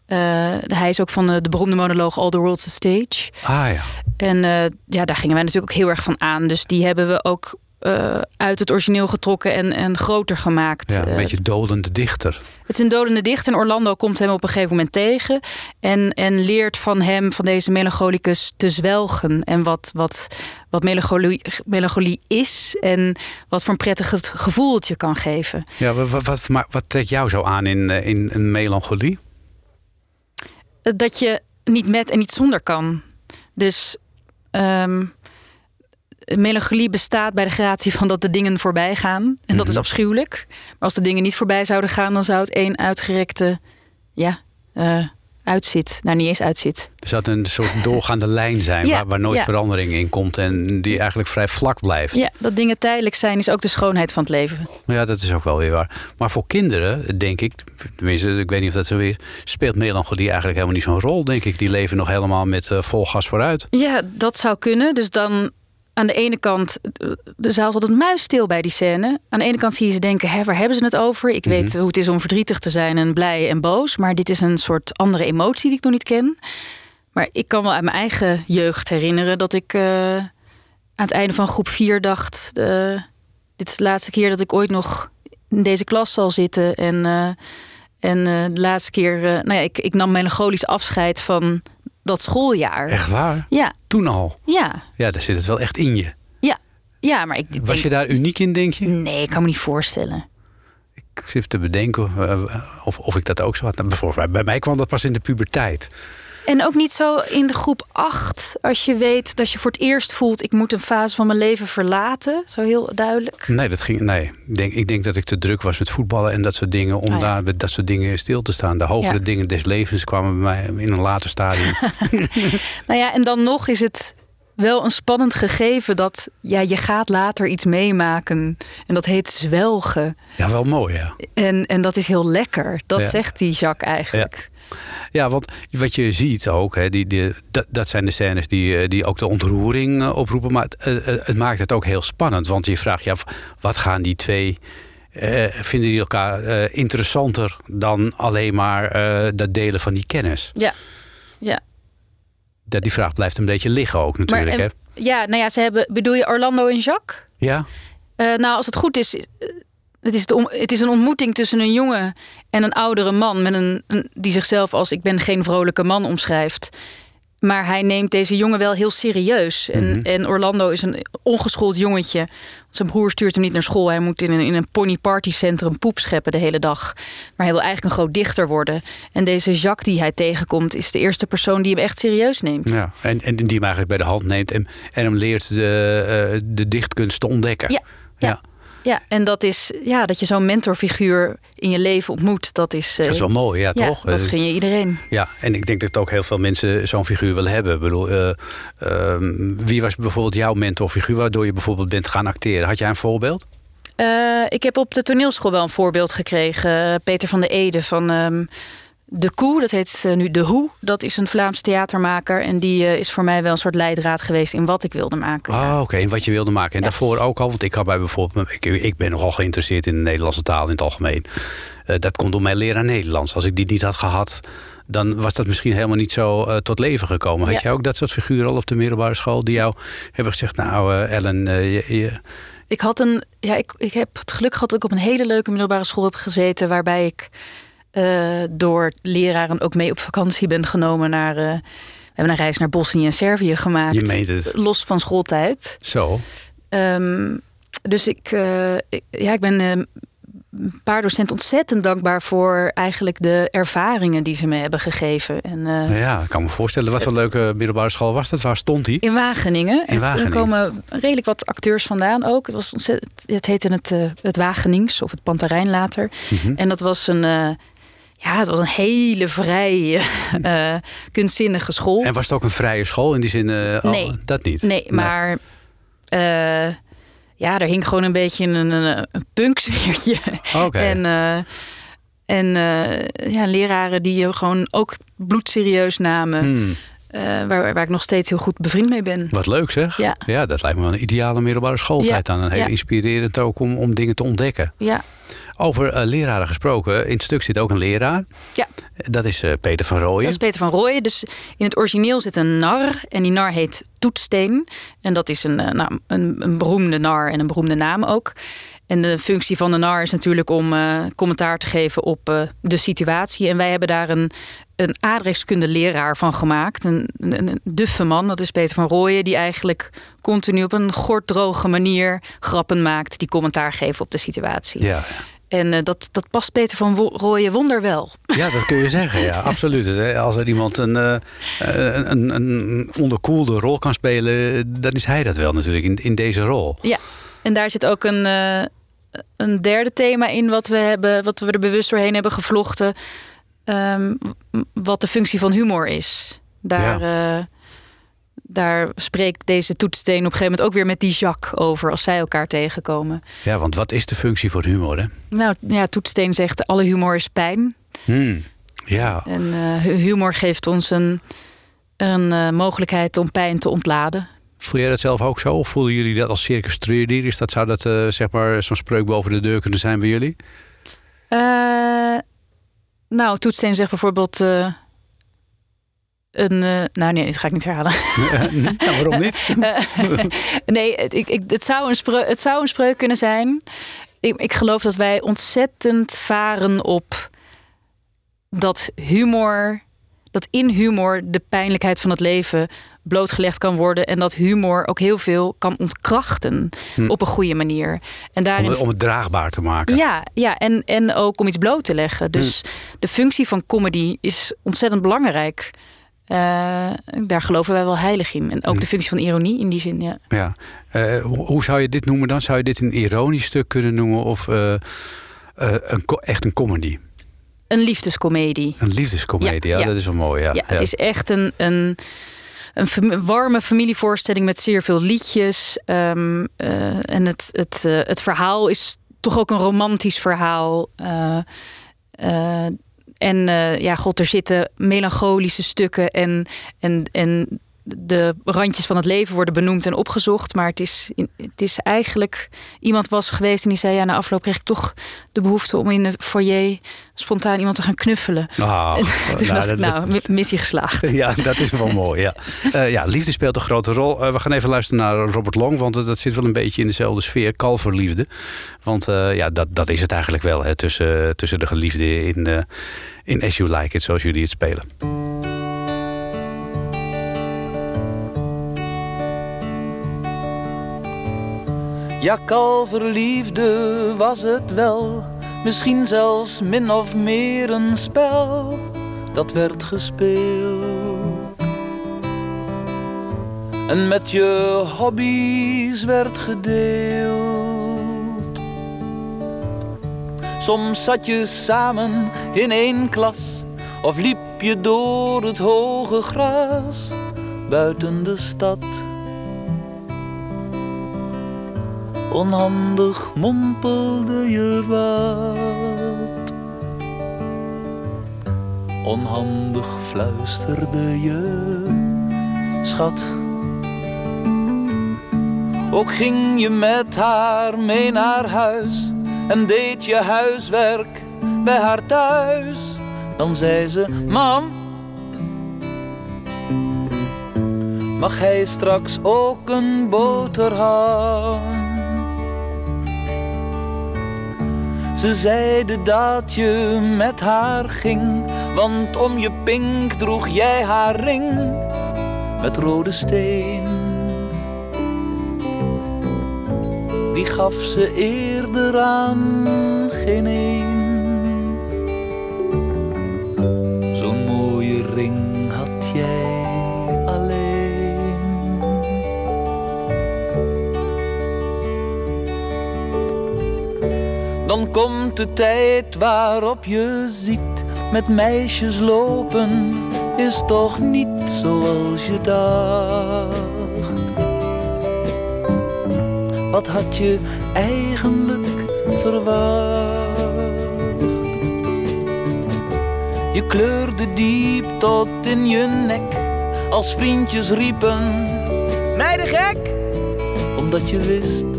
eh, hij is ook van de, de beroemde monoloog All the World's a Stage. Ah ja. En eh, ja, daar gingen wij natuurlijk ook heel erg van aan. Dus die hebben we ook eh, uit het origineel getrokken en, en groter gemaakt. ja. Een Eh, beetje dolende dichter. het is een dodende dichter en Orlando komt hem op een gegeven moment tegen. En, en leert van hem, van deze melancholicus, te zwelgen. En wat, wat, wat melancholie, melancholie is. En wat voor een prettig het gevoel het je kan geven. Ja, wat, wat, maar wat trekt jou zo aan in, eh, in een melancholie? Dat je niet met en niet zonder kan. Dus ehm, melancholie bestaat bij de gratie van dat de dingen voorbij gaan. En dat is Mhm. afschuwelijk. Maar als de dingen niet voorbij zouden gaan, dan zou het één uitgerekte ja, eh, uitzit. Nou, niet eens uitzit. Er zou een soort (laughs) doorgaande lijn zijn Ja, waar, waar nooit ja. verandering in komt en die eigenlijk vrij vlak blijft. Ja, dat dingen tijdelijk zijn is ook de schoonheid van het leven. Ja, dat is ook wel weer waar. Maar voor kinderen, denk ik, tenminste, ik weet niet of dat zo is, speelt melancholie eigenlijk helemaal niet zo'n rol, denk ik. Die leven nog helemaal met eh, vol gas vooruit. Ja, dat zou kunnen. Dus dan aan de ene kant, de zaal is altijd muisstil bij die scène. Aan de ene kant zie je ze denken, hè, waar hebben ze het over? Ik weet hoe het is om verdrietig te zijn en blij en boos. Maar dit is een soort andere emotie die ik nog niet ken. Maar ik kan wel uit mijn eigen jeugd herinneren dat ik eh, aan het einde van groep 4 dacht... eh, dit is de laatste keer dat ik ooit nog in deze klas zal zitten. En, eh, en eh, de laatste keer, eh, nou ja, ik, ik nam melancholisch afscheid van dat schooljaar. Echt waar? Ja, Toen al. ja, Ja, daar zit het wel echt in je. ja. Ja, maar ik Was denk- je daar uniek in, denk je? Nee, ik kan me niet voorstellen. Ik zit te bedenken eh, of, of ik dat ook zo had. Nou, bijvoorbeeld, bij mij kwam dat pas in de puberteit. En ook niet zo in de groep 8, als je weet dat je voor het eerst voelt... ik moet een fase van mijn leven verlaten. Zo heel duidelijk. Nee, dat ging, nee. Ik, denk, ik denk dat ik te druk was met voetballen en dat soort dingen. Om ja. daar met dat soort dingen stil te staan. De hogere Ja. dingen des levens kwamen bij mij in een later stadium. (laughs) Nou ja, en dan nog is het wel een spannend gegeven... dat ja, je gaat later iets meemaken. En dat heet zwelgen. ja, wel mooi, ja. En, en dat is heel lekker. Dat Ja. zegt die Jacques eigenlijk. Ja, want wat je ziet ook, hè, die, die, dat, dat zijn de scènes die, eh, die ook de ontroering eh, oproepen. Maar het, eh, het maakt het ook heel spannend. Want je vraagt je af, wat gaan die twee... vinden die elkaar interessanter dan alleen maar dat delen van die kennis? Ja, ja. Dat, die vraag blijft een beetje liggen ook natuurlijk. maar, hè? ja, nou ja, ze hebben... Bedoel je Orlando en Jacques? Ja? Nou, als het goed is, het is, de het is een ontmoeting tussen een jongen en een oudere man met een, een, die zichzelf als ik ben geen vrolijke man omschrijft. Maar hij neemt deze jongen wel heel serieus. En, Mhm. en Orlando is een ongeschoold jongetje. Zijn broer stuurt hem niet naar school. Hij moet in een, in een ponypartycentrum poep scheppen de hele dag. Maar hij wil eigenlijk een groot dichter worden. En deze Jacques die hij tegenkomt... is de eerste persoon die hem echt serieus neemt. ja. En, en die hem eigenlijk bij de hand neemt en, en hem leert de, eh, de dichtkunst te ontdekken. Ja, ja. Ja, en dat is ja, dat je zo'n mentorfiguur in je leven ontmoet. Dat is, eh, Dat is wel mooi, ja, ja, toch? Dat Eh, gun je iedereen. Ja, en ik denk dat ook heel veel mensen zo'n figuur willen hebben. Ik bedoel, eh, ehm, wie was bijvoorbeeld jouw mentorfiguur waardoor je bijvoorbeeld bent gaan acteren? Had jij een voorbeeld? Eh, ik heb op de toneelschool wel een voorbeeld gekregen. Peter van de Ede van ehm, De Koe. Dat heet eh, nu De Hoe. Dat is een Vlaams theatermaker. En die eh, is voor mij wel een soort leidraad geweest in wat ik wilde maken. Ah, oké. En wat je wilde maken. En daarvoor ook al, want ik had bij bijvoorbeeld, ik, ik ben nogal geïnteresseerd in de Nederlandse taal in het algemeen. Eh, dat komt door mijn leraar Nederlands. Als ik die niet had gehad, dan was dat misschien helemaal niet zo tot leven gekomen. Had Ja. jij ook dat soort figuren al op de middelbare school die jou hebben gezegd, nou Ellen, je, je- Ik had een. Ja, ik, ik heb het geluk gehad dat ik op een hele leuke middelbare school heb gezeten. Waarbij ik eh, door leraren ook mee op vakantie ben genomen naar. eh, we hebben een reis naar Bosnië en Servië gemaakt. je meent het Los van schooltijd. zo. Ehm, dus ik, eh, ik- ja, ik ben een paar docenten ontzettend dankbaar voor eigenlijk de ervaringen die ze me hebben gegeven. En, uh, ja, ik kan me voorstellen. Wat voor leuke middelbare school was dat? Waar stond hij? In Wageningen. In Wageningen. Er komen redelijk wat acteurs vandaan ook. Het, was ontzettend, het heette het, het Wagenings of het Panterijn later. Mm -hmm. En dat was een. Ja, het was een hele vrije, (laughs) uh, kunstzinnige school. En was het ook een vrije school in die zin? Uh, nee, oh, dat niet. Nee, nee. maar uh, ja, er hing gewoon een beetje een, een, een punksfeertje. Okay. (laughs) En, en ja, leraren die je gewoon ook bloedserieus namen. Hmm. Waar, waar ik nog steeds heel goed bevriend mee ben. Wat leuk zeg. Ja, ja dat lijkt me wel een ideale middelbare schooltijd Ja, dan. En heel ja. inspirerend ook om, om dingen te ontdekken. Ja, Over eh, leraren gesproken, in het stuk zit ook een leraar. ja. Dat is eh, Peter van Rooyen. Dat is Peter van Rooyen. Dus in het origineel zit een nar. En die nar heet Toetsteen. En dat is een, eh, nou, een, een beroemde nar en een beroemde naam ook. En de functie van de nar is natuurlijk om eh, commentaar te geven op eh, de situatie. En wij hebben daar een, een aardrijkskunde leraar van gemaakt. Een, een, een duffe man, dat is Peter van Rooyen. Die eigenlijk continu op een gorddroge manier grappen maakt. Die commentaar geven op de situatie. Ja, En eh, dat, dat past Peter van Rooyen wonderwel. (laughs) ja, dat kun je zeggen. Ja, absoluut. Hè. Als er iemand een, eh, een, een, een onderkoelde rol kan spelen, dan is hij dat wel natuurlijk in, in deze rol. Ja, en daar zit ook een, eh, een derde thema in wat we, hebben, wat we er bewust doorheen hebben gevlochten. Ehm, wat de functie van humor is. Daar, eh, daar spreekt deze toetssteen op een gegeven moment ook weer met die Jacques over als zij elkaar tegenkomen. Ja, want wat is de functie voor humor? Hè? Nou ja, toetssteen zegt alle humor is pijn. Hmm. Ja, En eh, hu- humor geeft ons een, een eh, mogelijkheid om pijn te ontladen. voel jij dat zelf ook zo? Of voelen jullie dat als circus? Is dat, zou dat eh, zeg maar zo'n spreuk boven de deur kunnen zijn bij jullie? Eh, nou, Toetsteen zegt bijvoorbeeld. eh, een. eh, nou, nee, dit ga ik niet herhalen. (laughs) nou, waarom niet? (laughs) Eh, (laughs) nee, het, ik, ik, het, zou een spreuk, het zou een spreuk kunnen zijn. Ik, ik geloof dat wij ontzettend varen op dat humor. Dat in humor de pijnlijkheid van het leven blootgelegd kan worden. En dat humor ook heel veel kan ontkrachten Hm. op een goede manier. En daarin om het draagbaar te maken. ja, ja en, en ook om iets bloot te leggen. Dus de functie van comedy is ontzettend belangrijk. Eh, daar geloven wij wel heilig in. En ook de functie van ironie in die zin, ja. Ja. Eh, hoe, zou je dit noemen dan? Zou je dit een ironisch stuk kunnen noemen? Of eh, een, echt een comedy? Een liefdescomedie. Een liefdescomedie, ja, Ja, ja. dat is wel mooi. Ja, Ja, het is echt een, een, een warme familievoorstelling met zeer veel liedjes. Ehm, eh, en het, het, eh, het verhaal is toch ook een romantisch verhaal. Eh, en ja, god, er zitten melancholische stukken en, en, en de randjes van het leven worden benoemd en opgezocht. Maar het is, het is eigenlijk... Iemand was geweest en die zei... ja, na afloop kreeg ik toch de behoefte om in de foyer... spontaan iemand te gaan knuffelen. Ah, (laughs) Toen nou, dacht ik, nou, mi- missie geslaagd. (laughs) Ja, dat is wel mooi. Ja. (laughs) Eh, ja, liefde speelt een grote rol. Eh, we gaan even luisteren naar Robert Long, want dat, zit wel een beetje in dezelfde sfeer. Kalverliefde. Want eh, ja, dat, dat is het eigenlijk wel hè, tussen, tussen de geliefden in, in As You Like It, zoals jullie het spelen. Ja, kalverliefde was het wel, misschien zelfs min of meer een spel dat werd gespeeld. En met je hobby's werd gedeeld. Soms zat je samen in één klas of liep je door het hoge gras buiten de stad. Onhandig mompelde je wat. Onhandig fluisterde je, schat. Ook ging je met haar mee naar huis en deed je huiswerk bij haar thuis. Dan zei ze, mam, mag hij straks ook een boterham? Ze zeiden dat je met haar ging, want om je pink droeg jij haar ring met rode steen. die gaf ze eerder aan geen een. Komt de tijd waarop je ziet met meisjes lopen is toch niet zoals je dacht. Wat had je eigenlijk verwacht? Je kleurde diep tot in je nek als vriendjes riepen: Meiden gek! Omdat je wist.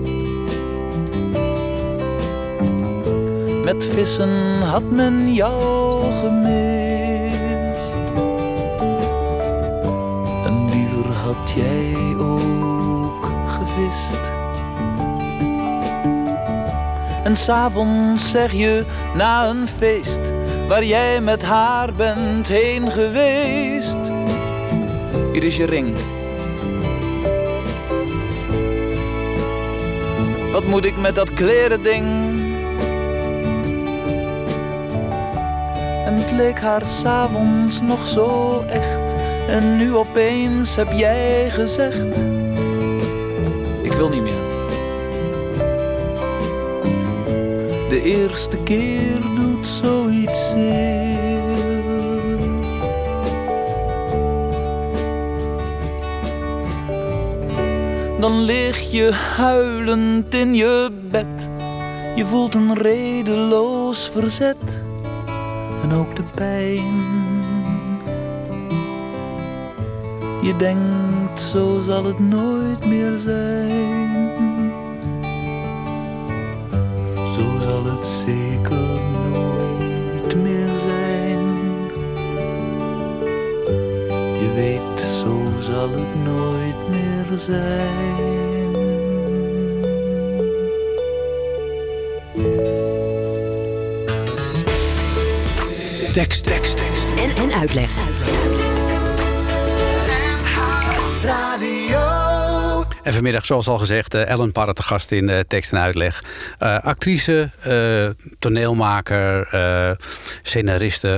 Vissen had men jou gemist. En liever had jij ook gevist. En s'avonds zeg je na een feest waar jij met haar bent heen geweest. Hier is je ring. Wat moet ik met dat kleren leek haar s'avonds nog zo echt. En nu opeens heb jij gezegd: Ik wil niet meer. De eerste keer doet zoiets zeer. Dan lig je huilend in je bed. Je voelt een redeloos verzet. En ook de pijn. Je denkt, zo zal het nooit meer zijn. Zo zal het zeker nooit meer zijn. Je weet, zo zal het nooit meer zijn. Tekst, tekst, tekst. En, en uitleg. Radio. En vanmiddag, zoals al gezegd, eh, Ellen Parra te gast in eh, tekst en uitleg. Eh, actrice, toneelmaker, scenariste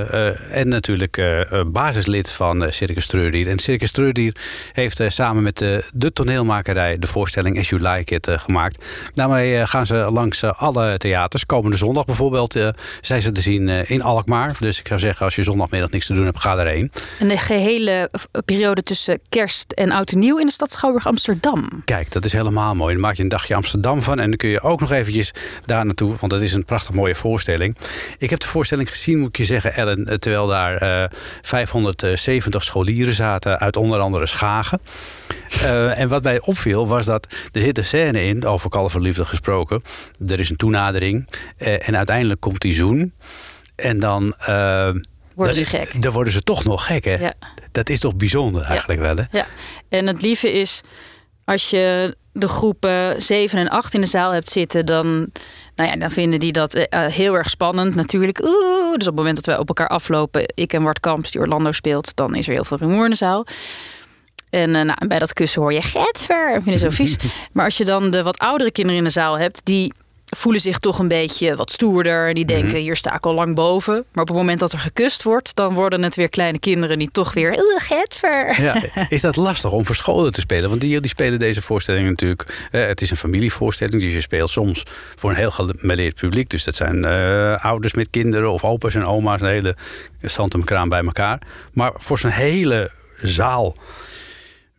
en natuurlijk basislid van Circus Treurdier. En Circus Treurdier heeft samen met de toneelmakerij de voorstelling As You Like It gemaakt. Daarmee gaan ze langs alle theaters. Komende zondag bijvoorbeeld zijn ze te zien in Alkmaar. Dus ik zou zeggen, als je zondagmiddag niks te doen hebt, ga erheen. En de gehele periode tussen kerst en oud en nieuw in de stad Schouwburg Amsterdam. Kijk, dat is helemaal mooi. Dan maak je een dagje Amsterdam van. En dan kun je ook nog eventjes daar naartoe. Want het is een prachtig mooie voorstelling. Ik heb de voorstelling gezien, moet ik je zeggen, Ellen. eh, Terwijl daar eh 570 scholieren zaten. Uit onder andere Schagen. Eh, en wat mij opviel was dat er zit een scène in, over kalverliefde gesproken. Er is een toenadering. en uiteindelijk komt die zoen. En dan... Worden ze gek. Dan worden ze toch nog gek, hè? Ja. Dat is toch bijzonder eigenlijk wel, hè? Ja, en het lieve is als je de groepen 7 en 8 in de zaal hebt zitten, dan, nou ja, dan vinden die dat eh, heel erg spannend natuurlijk. Oeh, dus op het moment dat wij op elkaar aflopen, ik en Wart Kamps die Orlando speelt, dan is er heel veel rumoer in de zaal. En, eh, nou, en bij dat kussen hoor je getver en vinden ze zo vies. (laughs) maar als je dan de wat oudere kinderen in de zaal hebt, die voelen zich toch een beetje wat stoerder. En die denken, Mhm. hier sta ik al lang boven. Maar op het moment dat er gekust wordt, dan worden het weer kleine kinderen die toch weer, "Oeh, getver. Ja, (laughs) is dat lastig om voor scholen te spelen? Want die, jullie spelen deze voorstelling natuurlijk. eh, het is een familievoorstelling, dus je speelt soms voor een heel gemêleerd publiek. Dus dat zijn eh, ouders met kinderen of opa's en oma's, een hele kraan bij elkaar. Maar voor zo'n hele zaal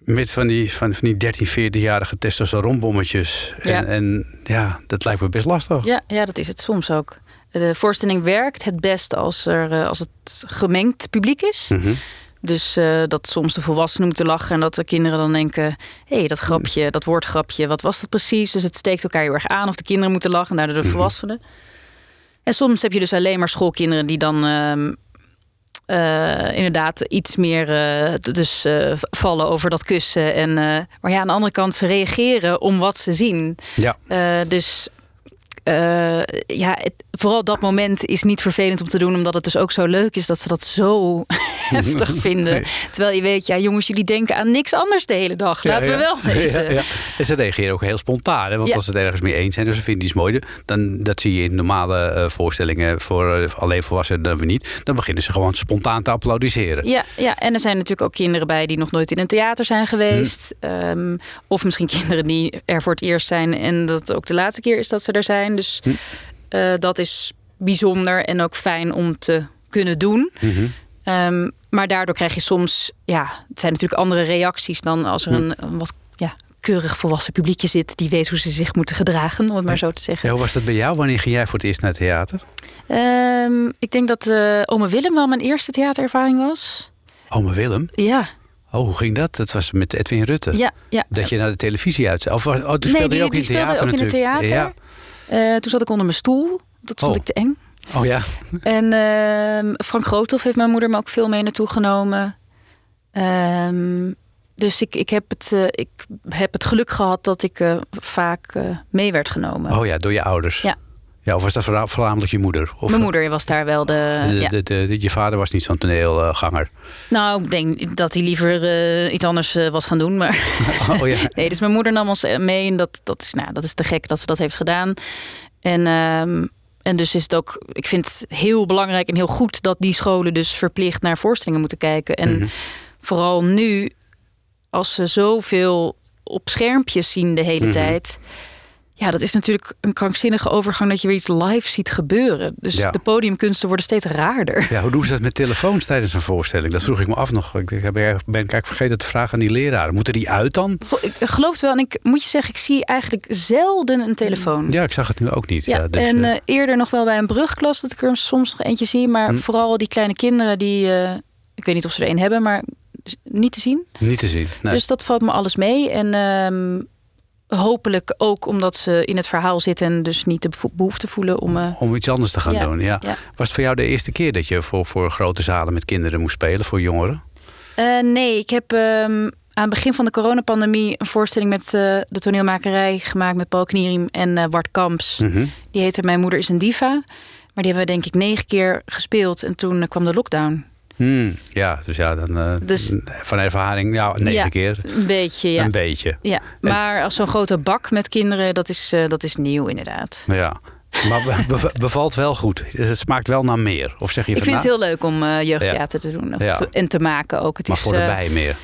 met van die, van, van die 13, 14-jarige testosteronbommetjes. En, Ja. en ja, dat lijkt me best lastig. Ja, ja, dat is het soms ook. De voorstelling werkt het best als, er, eh, als het gemengd publiek is. Mhm. Dus eh, dat soms de volwassenen moeten lachen en dat de kinderen dan denken: hé, hey, dat grapje, dat woordgrapje, wat was dat precies? Dus het steekt elkaar heel erg aan. Of de kinderen moeten lachen en daardoor de volwassenen. En soms heb je dus alleen maar schoolkinderen die dan ehm, eh, inderdaad iets meer eh, dus, eh, vallen over dat kussen. En, maar ja, aan de andere kant, ze reageren om wat ze zien. Ja. Dus eh, ja, het, vooral dat moment is niet vervelend om te doen, omdat het dus ook zo leuk is dat ze dat zo (laughs) heftig (laughs) vinden. Terwijl je weet, ja, jongens, jullie denken aan niks anders de hele dag. Laten we wel (laughs) wezen. En ze reageren ook heel spontaan. Hè? Want als ze het ergens mee eens zijn, dus ze vinden iets mooi, dan dat zie je in normale uh, voorstellingen voor uh, alleen volwassenen dan weer niet. Dan beginnen ze gewoon spontaan te applaudisseren. Ja, ja, en er zijn natuurlijk ook kinderen bij die nog nooit in een theater zijn geweest. Hm. Um, of misschien kinderen die er voor het eerst zijn en dat ook de laatste keer is dat ze er zijn. Dus hm. uh, dat is bijzonder en ook fijn om te kunnen doen. Mm -hmm. um, maar daardoor krijg je soms, ja, het zijn natuurlijk andere reacties dan als er Hm. een, een wat ja, keurig volwassen publiekje zit die weet hoe ze zich moeten gedragen, om het maar zo te zeggen. Ja, hoe was dat bij jou? Wanneer ging jij voor het eerst naar het theater? Um, ik denk dat uh, Ome Willem wel mijn eerste theaterervaring was. Ome Willem? Ja. Oh, hoe ging dat? Dat was met Edwin Rutte. Ja, ja. Dat je naar de televisie uit. Of oh, toen speelde nee, die, je ook die in theater ook natuurlijk. in het theater. Ja. Uh, toen zat ik onder mijn stoel. Dat vond oh. ik te eng. Oh ja. En uh, Frank Groothoff heeft mijn moeder me ook veel mee naartoe genomen. Um, dus ik, ik, heb het, uh, ik heb het geluk gehad dat ik uh, vaak mee werd genomen. Oh ja, door je ouders? Ja. Ja, of was dat voornamelijk je moeder? Of Mijn moeder was daar wel de. de, ja. de, de, je vader was niet zo'n toneelganger. Nou, ik denk dat hij liever uh, iets anders uh, was gaan doen. Maar (laughs) oh, ja. nee, dus mijn moeder nam ons mee. En dat, dat, is, nou, dat is te gek dat ze dat heeft gedaan. En, um, en dus is het ook. Ik vind het heel belangrijk en heel goed dat die scholen dus verplicht naar voorstellingen moeten kijken. En Mhm. mm -hmm. vooral nu, als ze zoveel op schermpjes zien de hele Mhm. mm -hmm. tijd ja, dat is natuurlijk een krankzinnige overgang dat je weer iets live ziet gebeuren. Dus Ja. de podiumkunsten worden steeds raarder. Ja, hoe doen ze dat met telefoons tijdens een voorstelling? Dat vroeg ik me af nog. Ik heb- ben kijk vergeten te vragen aan die leraren. Moeten die uit dan? Ik geloof het wel. En ik moet je zeggen, ik zie eigenlijk zelden een telefoon. Ja, ik zag het nu ook niet. Ja, Ja, dus, en eh, eh, eerder nog wel bij een brugklas dat ik er soms nog eentje zie. Maar Hm. vooral die kleine kinderen die, eh, ik weet niet of ze er een hebben, maar niet te zien. niet te zien. Nee. Dus dat valt me alles mee. En ehm, hopelijk ook omdat ze in het verhaal zitten en dus niet de behoefte voelen om. eh, Om iets anders te gaan Ja, doen. Ja. ja. Was het voor jou de eerste keer dat je voor, voor grote zalen met kinderen moest spelen, voor jongeren? Eh, nee, ik heb ehm, aan het begin van de coronapandemie een voorstelling met eh, de toneelmakerij gemaakt met Paul Knierim en Bart Kamps. Mhm. Die heette Mijn moeder is een diva. Maar die hebben we denk ik negen keer gespeeld en toen kwam de lockdown. Hmm, ja, dus ja, dan, Dus- van ervaring, ja, negen Ja, keer. Een beetje, ja. Een beetje. ja. Maar als zo'n grote bak met kinderen, dat is, eh, dat is nieuw inderdaad. Ja. Maar be- be- bevalt wel goed. Het smaakt wel naar meer. Of zeg je Ik vind het heel leuk om eh, jeugdtheater te doen of Ja. te- en te maken ook. Het maar is, voor de bij meer.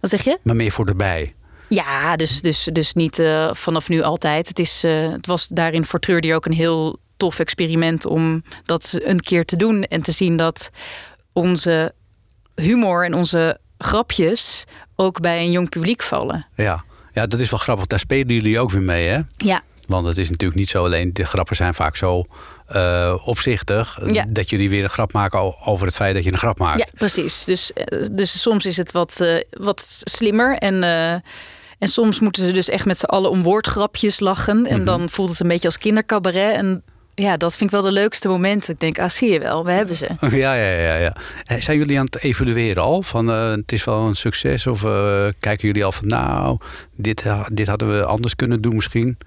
Wat zeg je? Maar meer voor de bij. Ja, dus, dus, dus niet vanaf nu altijd. Het, is, het was daarin voor Treurdier ook een heel tof experiment om dat een keer te doen en te zien dat onze humor en onze grapjes ook bij een jong publiek vallen. Ja. ja, dat is wel grappig. Daar spelen jullie ook weer mee, hè? Ja, Want het is natuurlijk niet zo alleen, de grappen zijn vaak zo eh, opzichtig. Ja. Dat jullie weer een grap maken over het feit dat je een grap maakt. ja precies. Dus, eh, dus soms is het wat, eh, wat slimmer en... eh, en soms moeten ze dus echt met z'n allen om woordgrapjes lachen. En Mhm. dan voelt het een beetje als kindercabaret. En ja, dat vind ik wel de leukste momenten. Ik denk, ah, zie je wel, we hebben ze. (laughs) Ja, ja, ja, ja. Eh, Zijn jullie aan het evalueren al? Van eh, het is wel een succes? Of eh, kijken jullie al van nou, dit, dit hadden we anders kunnen doen misschien?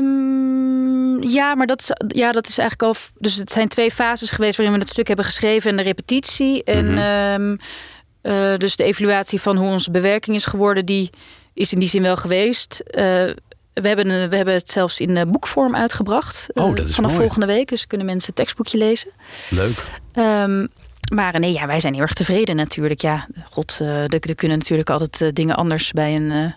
Ehm, ja, maar dat is, ja, dat is eigenlijk al. Dus het zijn twee fases geweest waarin we het stuk hebben geschreven en de repetitie. En Mhm. ehm, eh, dus de evaluatie van hoe onze bewerking is geworden, die is in die zin wel geweest. Eh, we, hebben, een- we hebben het zelfs in eh, boekvorm uitgebracht. Oh, eh, dat is vanaf mooi. volgende week. Dus kunnen mensen het tekstboekje lezen. Leuk. Ehm, maar nee, ja, wij zijn heel erg tevreden natuurlijk. Ja, god, eh, er, kunnen natuurlijk altijd eh, dingen anders bij een, eh,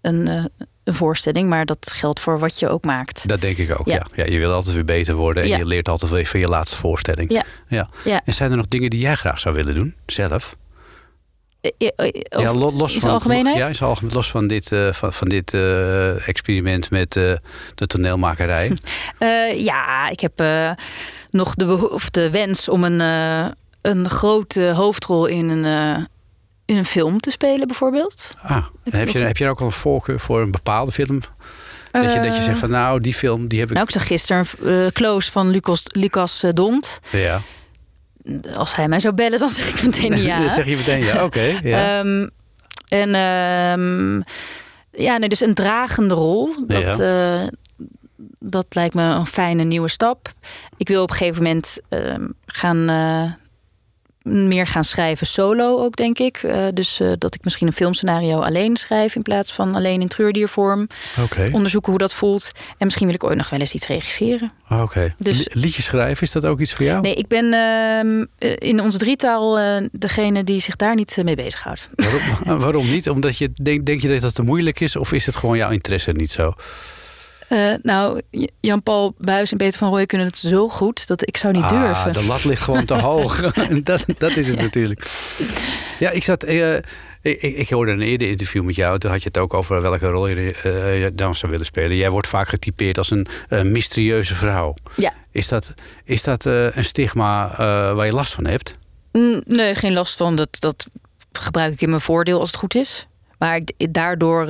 een, eh, een voorstelling. Maar dat geldt voor wat je ook maakt. Dat denk ik ook, ja. Ja. ja. je wil altijd weer beter worden en Ja. je leert altijd weer van je laatste voorstelling. Ja. Ja. Ja. En zijn er nog dingen die jij graag zou willen doen, zelf? Eh, eh, eh, ja, los van algemeenheid? Ja, zijn algemeen, los van dit, van, van dit experiment met de toneelmakerij. (laughs) Ja, ik heb nog de, beho- of de wens om een, een grote hoofdrol in een, in een film te spelen, bijvoorbeeld. Ah, heb je, heb je ook al een voorkeur voor een bepaalde film? Dat je, dat je zegt van nou, die film die heb ik. Nou, ik zag gisteren Close van Lucas, Lucas Dont. ja. Als hij mij zou bellen, dan zeg ik meteen (laughs) ja. Dan zeg je meteen ja, (laughs) oké. ja. Ehm, en ehm, ja, nee, dus een dragende rol. Dat, Ja. eh, dat lijkt me een fijne nieuwe stap. Ik wil op een gegeven moment ehm, gaan eh, meer gaan schrijven solo ook, denk ik. Uh, dus uh, dat ik misschien een filmscenario alleen schrijf in plaats van alleen in treurdiervorm. Oké. Onderzoeken hoe dat voelt. En misschien wil ik ooit nog wel eens iets regisseren. Oké. Okay. Dus, Liedjes schrijven, is dat ook iets voor jou? Nee, ik ben uh, in onze drietal degene die zich daar niet mee bezighoudt. Waarom, (laughs) waarom niet? Omdat je denk, denk je dat het te moeilijk is of is het gewoon jouw interesse niet zo? Uh, nou, Jan-Paul Buis en Peter van Rooij kunnen het zo goed dat ik zou niet ah, durven. De lat ligt gewoon te hoog. (laughs) (laughs) dat, dat is het ja. natuurlijk. Ja, ik zat. Uh, ik, ik, hoorde een eerder interview met jou. Toen had je het ook over welke rol je uh, dan zou willen spelen. Jij wordt vaak getypeerd als een mysterieuze vrouw. Ja. Is dat, is dat een stigma waar je last van hebt? Nee, geen last van. Dat, dat gebruik ik in mijn voordeel als het goed is. Maar ik, daardoor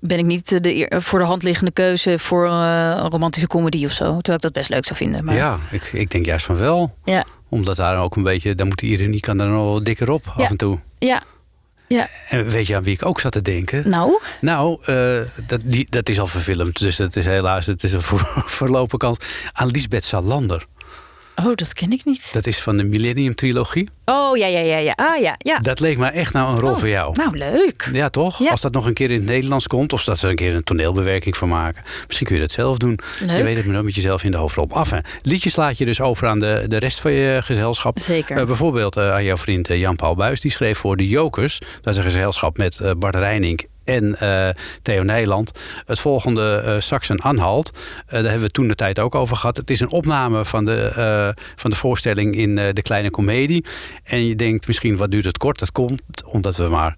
ben ik niet de voor de hand liggende keuze voor uh, een romantische comedy of zo. Terwijl ik dat best leuk zou vinden. Maar... Ja, ik, ik denk juist van wel. Ja. Omdat daar ook een beetje, dan moet de ironie kan er nog wel dikker op ja. af en toe. Ja. Ja. En weet je aan wie ik ook zat te denken? Nou? Nou, uh, dat, die, dat is al verfilmd. Dus dat is helaas het is een (laughs) verlopen kans. Aan Lisbeth Salander. Oh, dat ken ik niet. Dat is van de Millennium Trilogie. Oh, ja, ja, ja. ja. Ah, ja, ja. Dat leek me echt nou een rol oh, voor jou. Nou, leuk. Ja, toch? Ja. Als dat nog een keer in het Nederlands komt... of dat ze een keer een toneelbewerking van maken. Misschien kun je dat zelf doen. Leuk. Je weet het maar dan met jezelf in de hoofdrol af. Hè. Liedjes laat je dus over aan de, de rest van je gezelschap. Zeker. Uh, bijvoorbeeld uh, aan jouw vriend uh, Jan-Paul Buis. Die schreef voor de Jokers. Dat is een gezelschap met Bart Reining en uh, Theo Nijland. Het volgende uh, Saxen-Anhalt. Uh, daar hebben we toen de tijd ook over gehad. Het is een opname van de, van de voorstelling in De Kleine Comedie. En je denkt misschien, wat duurt het kort? Dat komt omdat we maar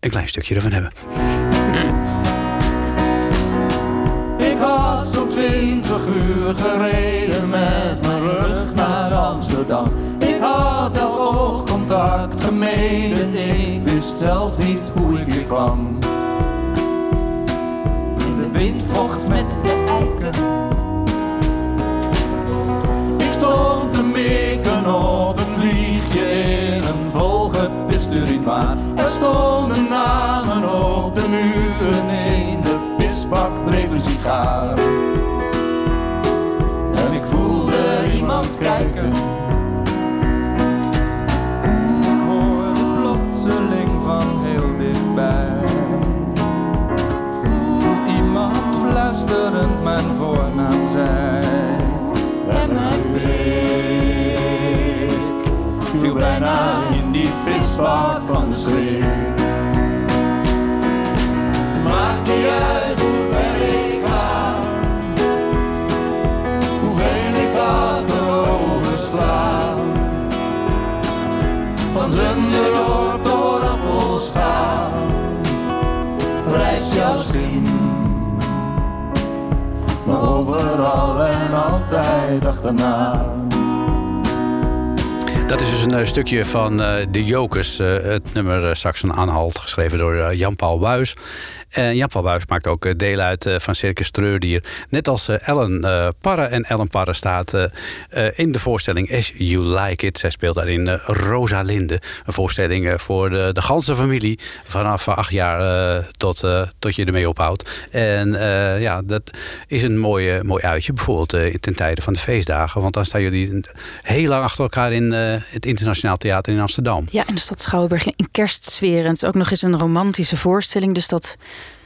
een klein stukje ervan hebben. Ik had zo'n twintig uur gereden met mijn rug naar Amsterdam. Oogcontact gemeden, ik wist zelf niet hoe ik hier kwam. In de wind vocht met de eiken. Ik stond te mikken op een vliegje in een volgepist urinoir. Er stonden namen op de muren, in de pisbak dreef een sigaar. En ik voelde iemand kijken. Van heel dichtbij. Iemand fluisterend mijn voornaam zei. En mijn blik viel bijna in die pisbak van de schrik. Maakt niet uit hoe ver ik ga, hoeveel ik achterover sla. Van door Ga, reis jouw schim. Overal en altijd achterna. Dat is dus een uh, stukje van uh, De Jokers. Uh, het nummer uh, Saxen Aanhalt, geschreven door Jan-Paul Buis. En Jan-Paul Buis maakt ook deel uit van Circus Treurdier. Net als Ellen Parre. En Ellen Parre staat in de voorstelling As You Like It. Zij speelt daarin Rosalinde. Een voorstelling voor de, de ganse familie. Vanaf acht jaar tot, tot je ermee ophoudt. En ja, dat is een mooi, mooi uitje. Bijvoorbeeld ten tijde van de feestdagen. Want dan staan jullie heel lang achter elkaar in het Internationaal Theater in Amsterdam. Ja, in de stad Schouwburg in kerstsfeer. En het is ook nog eens een romantische voorstelling. Dus dat,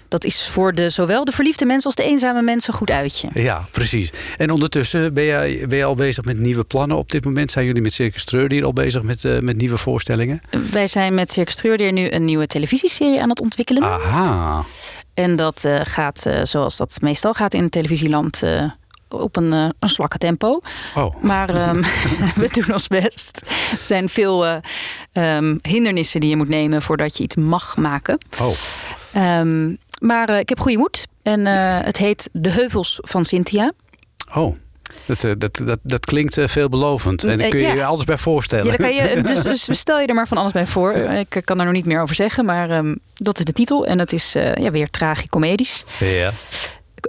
dat is voor de, zowel de verliefde mensen als de eenzame mensen een goed uitje. Ja, precies. En ondertussen ben je, ben je al bezig met nieuwe plannen op dit moment? Zijn jullie met Circus Treurdier al bezig met, uh, met nieuwe voorstellingen? Wij zijn met Circus Treurdier nu een nieuwe televisieserie aan het ontwikkelen. Aha. En dat uh, gaat, uh, zoals dat meestal gaat in het televisieland op een, uh, een slakke tempo. Oh. Maar um, (laughs) we doen ons best. Er zijn veel uh, um, hindernissen die je moet nemen voordat je iets mag maken. Oh. Um, maar uh, ik heb goede moed. En het heet De Heuvels van Cynthia. Oh. Dat, dat, dat, dat klinkt veelbelovend. En daar kun je ja. je alles bij voorstellen. Ja, kan je, (laughs) dus, dus stel je er maar van alles bij voor. Ik kan daar nog niet meer over zeggen. Maar dat is de titel. En dat is ja, weer tragicomedisch. Ja.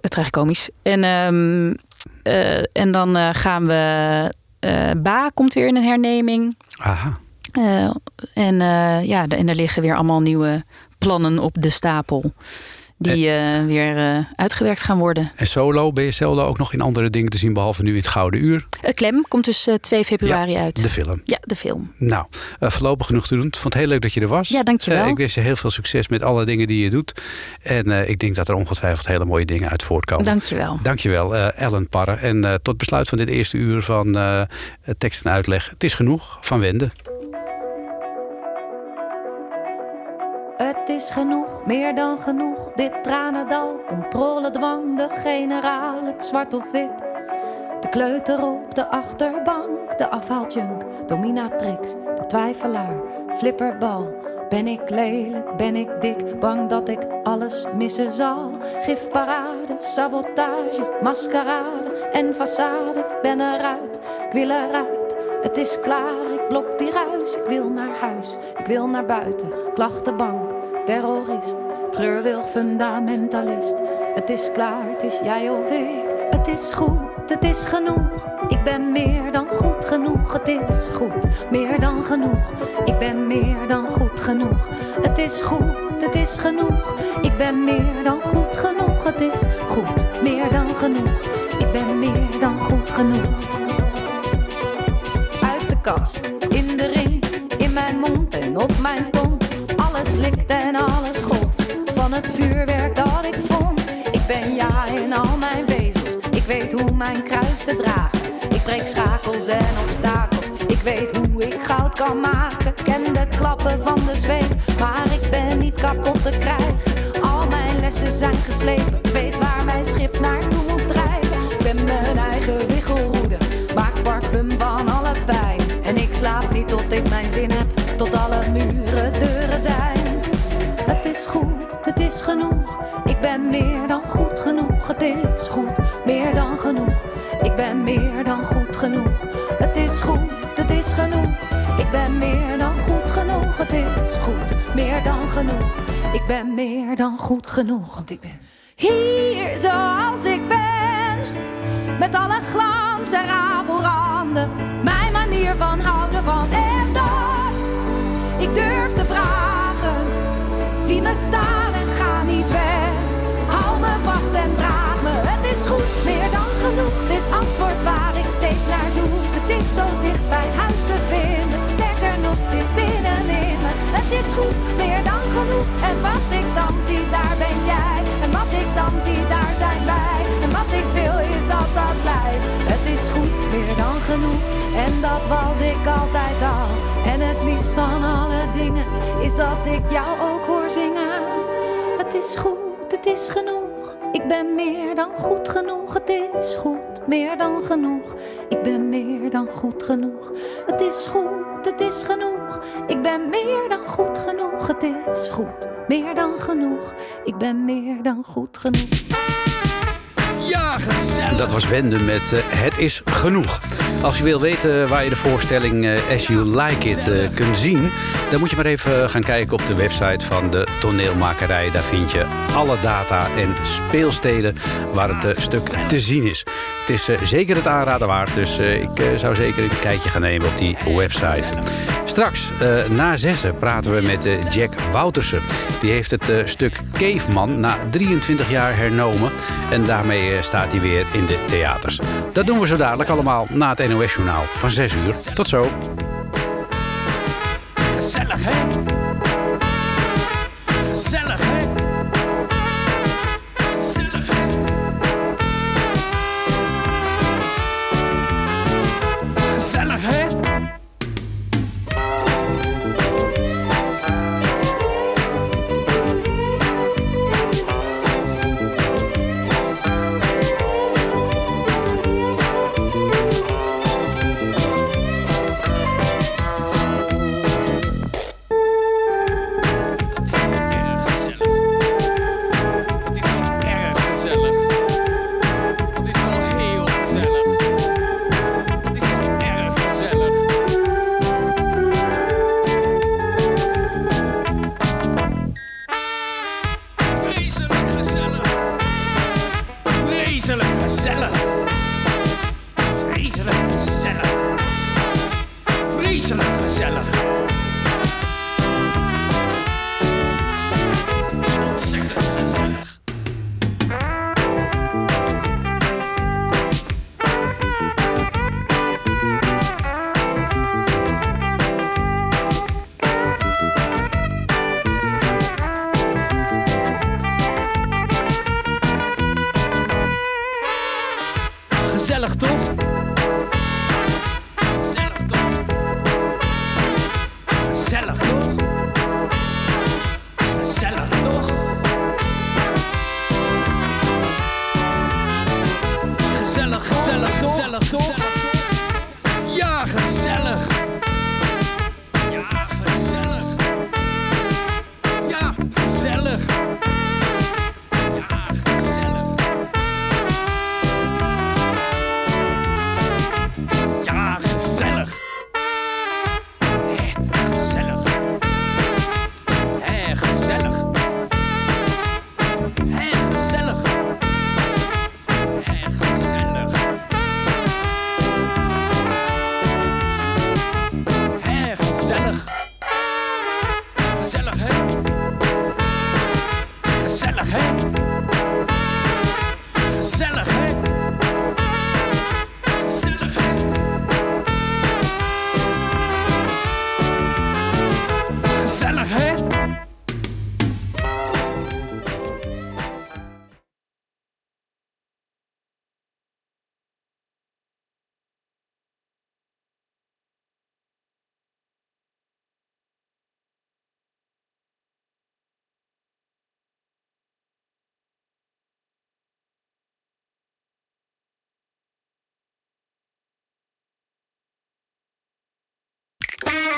Tragicomisch. En, um, uh, en dan uh, gaan we... Uh, Ba komt weer in een herneming. Aha. en, ja, en er liggen weer allemaal nieuwe plannen op de stapel. Die uh, weer uh, uitgewerkt gaan worden. En solo, ben je zelden ook nog in andere dingen te zien... behalve nu in het Gouden Uur? Klem komt dus 2 februari ja, uit. de film. Ja, de film. Nou, voorlopig genoeg te doen. Ik vond het heel leuk dat je er was. Ja, dankjewel. ik wens je heel veel succes met alle dingen die je doet. En ik denk dat er ongetwijfeld hele mooie dingen uit voortkomen. Dankjewel. Dankjewel, Ellen Parre. En tot besluit van dit eerste uur van tekst en uitleg. Het is genoeg van Wende. Het is genoeg, meer dan genoeg. Dit tranendal, controledwang, de generaal, het zwart of wit. De kleuter op de achterbank, de afhaaljunk, dominatrix, de twijfelaar, flipperbal. Ben ik lelijk, ben ik dik, bang dat ik alles missen zal. Gifparade, sabotage, maskerade en façade. Ben eruit, ik wil eruit, het is klaar, ik blok die ruis. Ik wil naar huis, ik wil naar buiten, klachtenbank, terrorist, treurwil, fundamentalist. Het is klaar, het is jij of ik, het is goed, het is genoeg. Ik ben meer dan goed genoeg, het is goed, meer dan genoeg. Ik ben meer dan goed genoeg, het is goed, het is genoeg. Ik ben meer dan goed genoeg, het is goed, meer dan genoeg. Ik ben meer dan goed genoeg. Uit de kast, in de ring, in mijn mond en op mijn tong. Alles likt het vuurwerk dat ik vond. Ik ben ja in al mijn vezels, ik weet hoe mijn kruis te dragen. Ik breek schakels en obstakels. Ik weet hoe ik goud kan maken. Ken de klappen van de zweep, maar ik ben niet kapot te krijgen. Al mijn lessen zijn geslepen. Meer dan goed genoeg. Het is goed, meer dan genoeg. Ik ben meer dan goed genoeg. Het is goed, het is genoeg. Ik ben meer dan goed genoeg. Het is goed, meer dan genoeg. Ik ben meer dan goed genoeg. Want ik ben hier zoals ik ben. Met alle glans eraan voorhanden. Mijn manier van houden van en dat. Ik durf te vragen. Zie me staan En me. Het is goed, meer dan genoeg. Dit antwoord waar ik steeds naar zoek. Het is zo dicht bij huis te vinden. Sterker nog, zit binnenin me. Het is goed, meer dan genoeg. En wat ik dan zie, daar ben jij. En wat ik dan zie, daar zijn wij. En wat ik wil is dat dat blijft. Het is goed, meer dan genoeg. En dat was ik altijd al. En het liefst van alle dingen is dat ik jou ook hoor zingen. Het is goed, het is genoeg. Ik ben meer dan goed genoeg. Het is goed, meer dan genoeg. Ik ben meer dan goed genoeg. Het is goed, het is genoeg. Ik ben meer dan goed genoeg. Het is goed, meer dan genoeg. Ik ben meer dan goed genoeg. Ja, gezellig. Dat was Wende met uh, Het is genoeg. Als je wil weten waar je de voorstelling uh, As You Like It uh, kunt zien... dan moet je maar even gaan kijken op de website van de toneelmakerij. Daar vind je alle data en speelsteden waar het stuk te zien is. Het is zeker het aanraden waard, dus ik zou zeker een kijkje gaan nemen op die website. Straks, na zessen, praten we met Jack Woutersen. Die heeft het stuk Caveman na 23 jaar hernomen... en daarmee staat hij weer in de theaters. Dat doen we zo dadelijk allemaal na het NOS-journaal van 6 uur. Tot zo. Gezellig toch?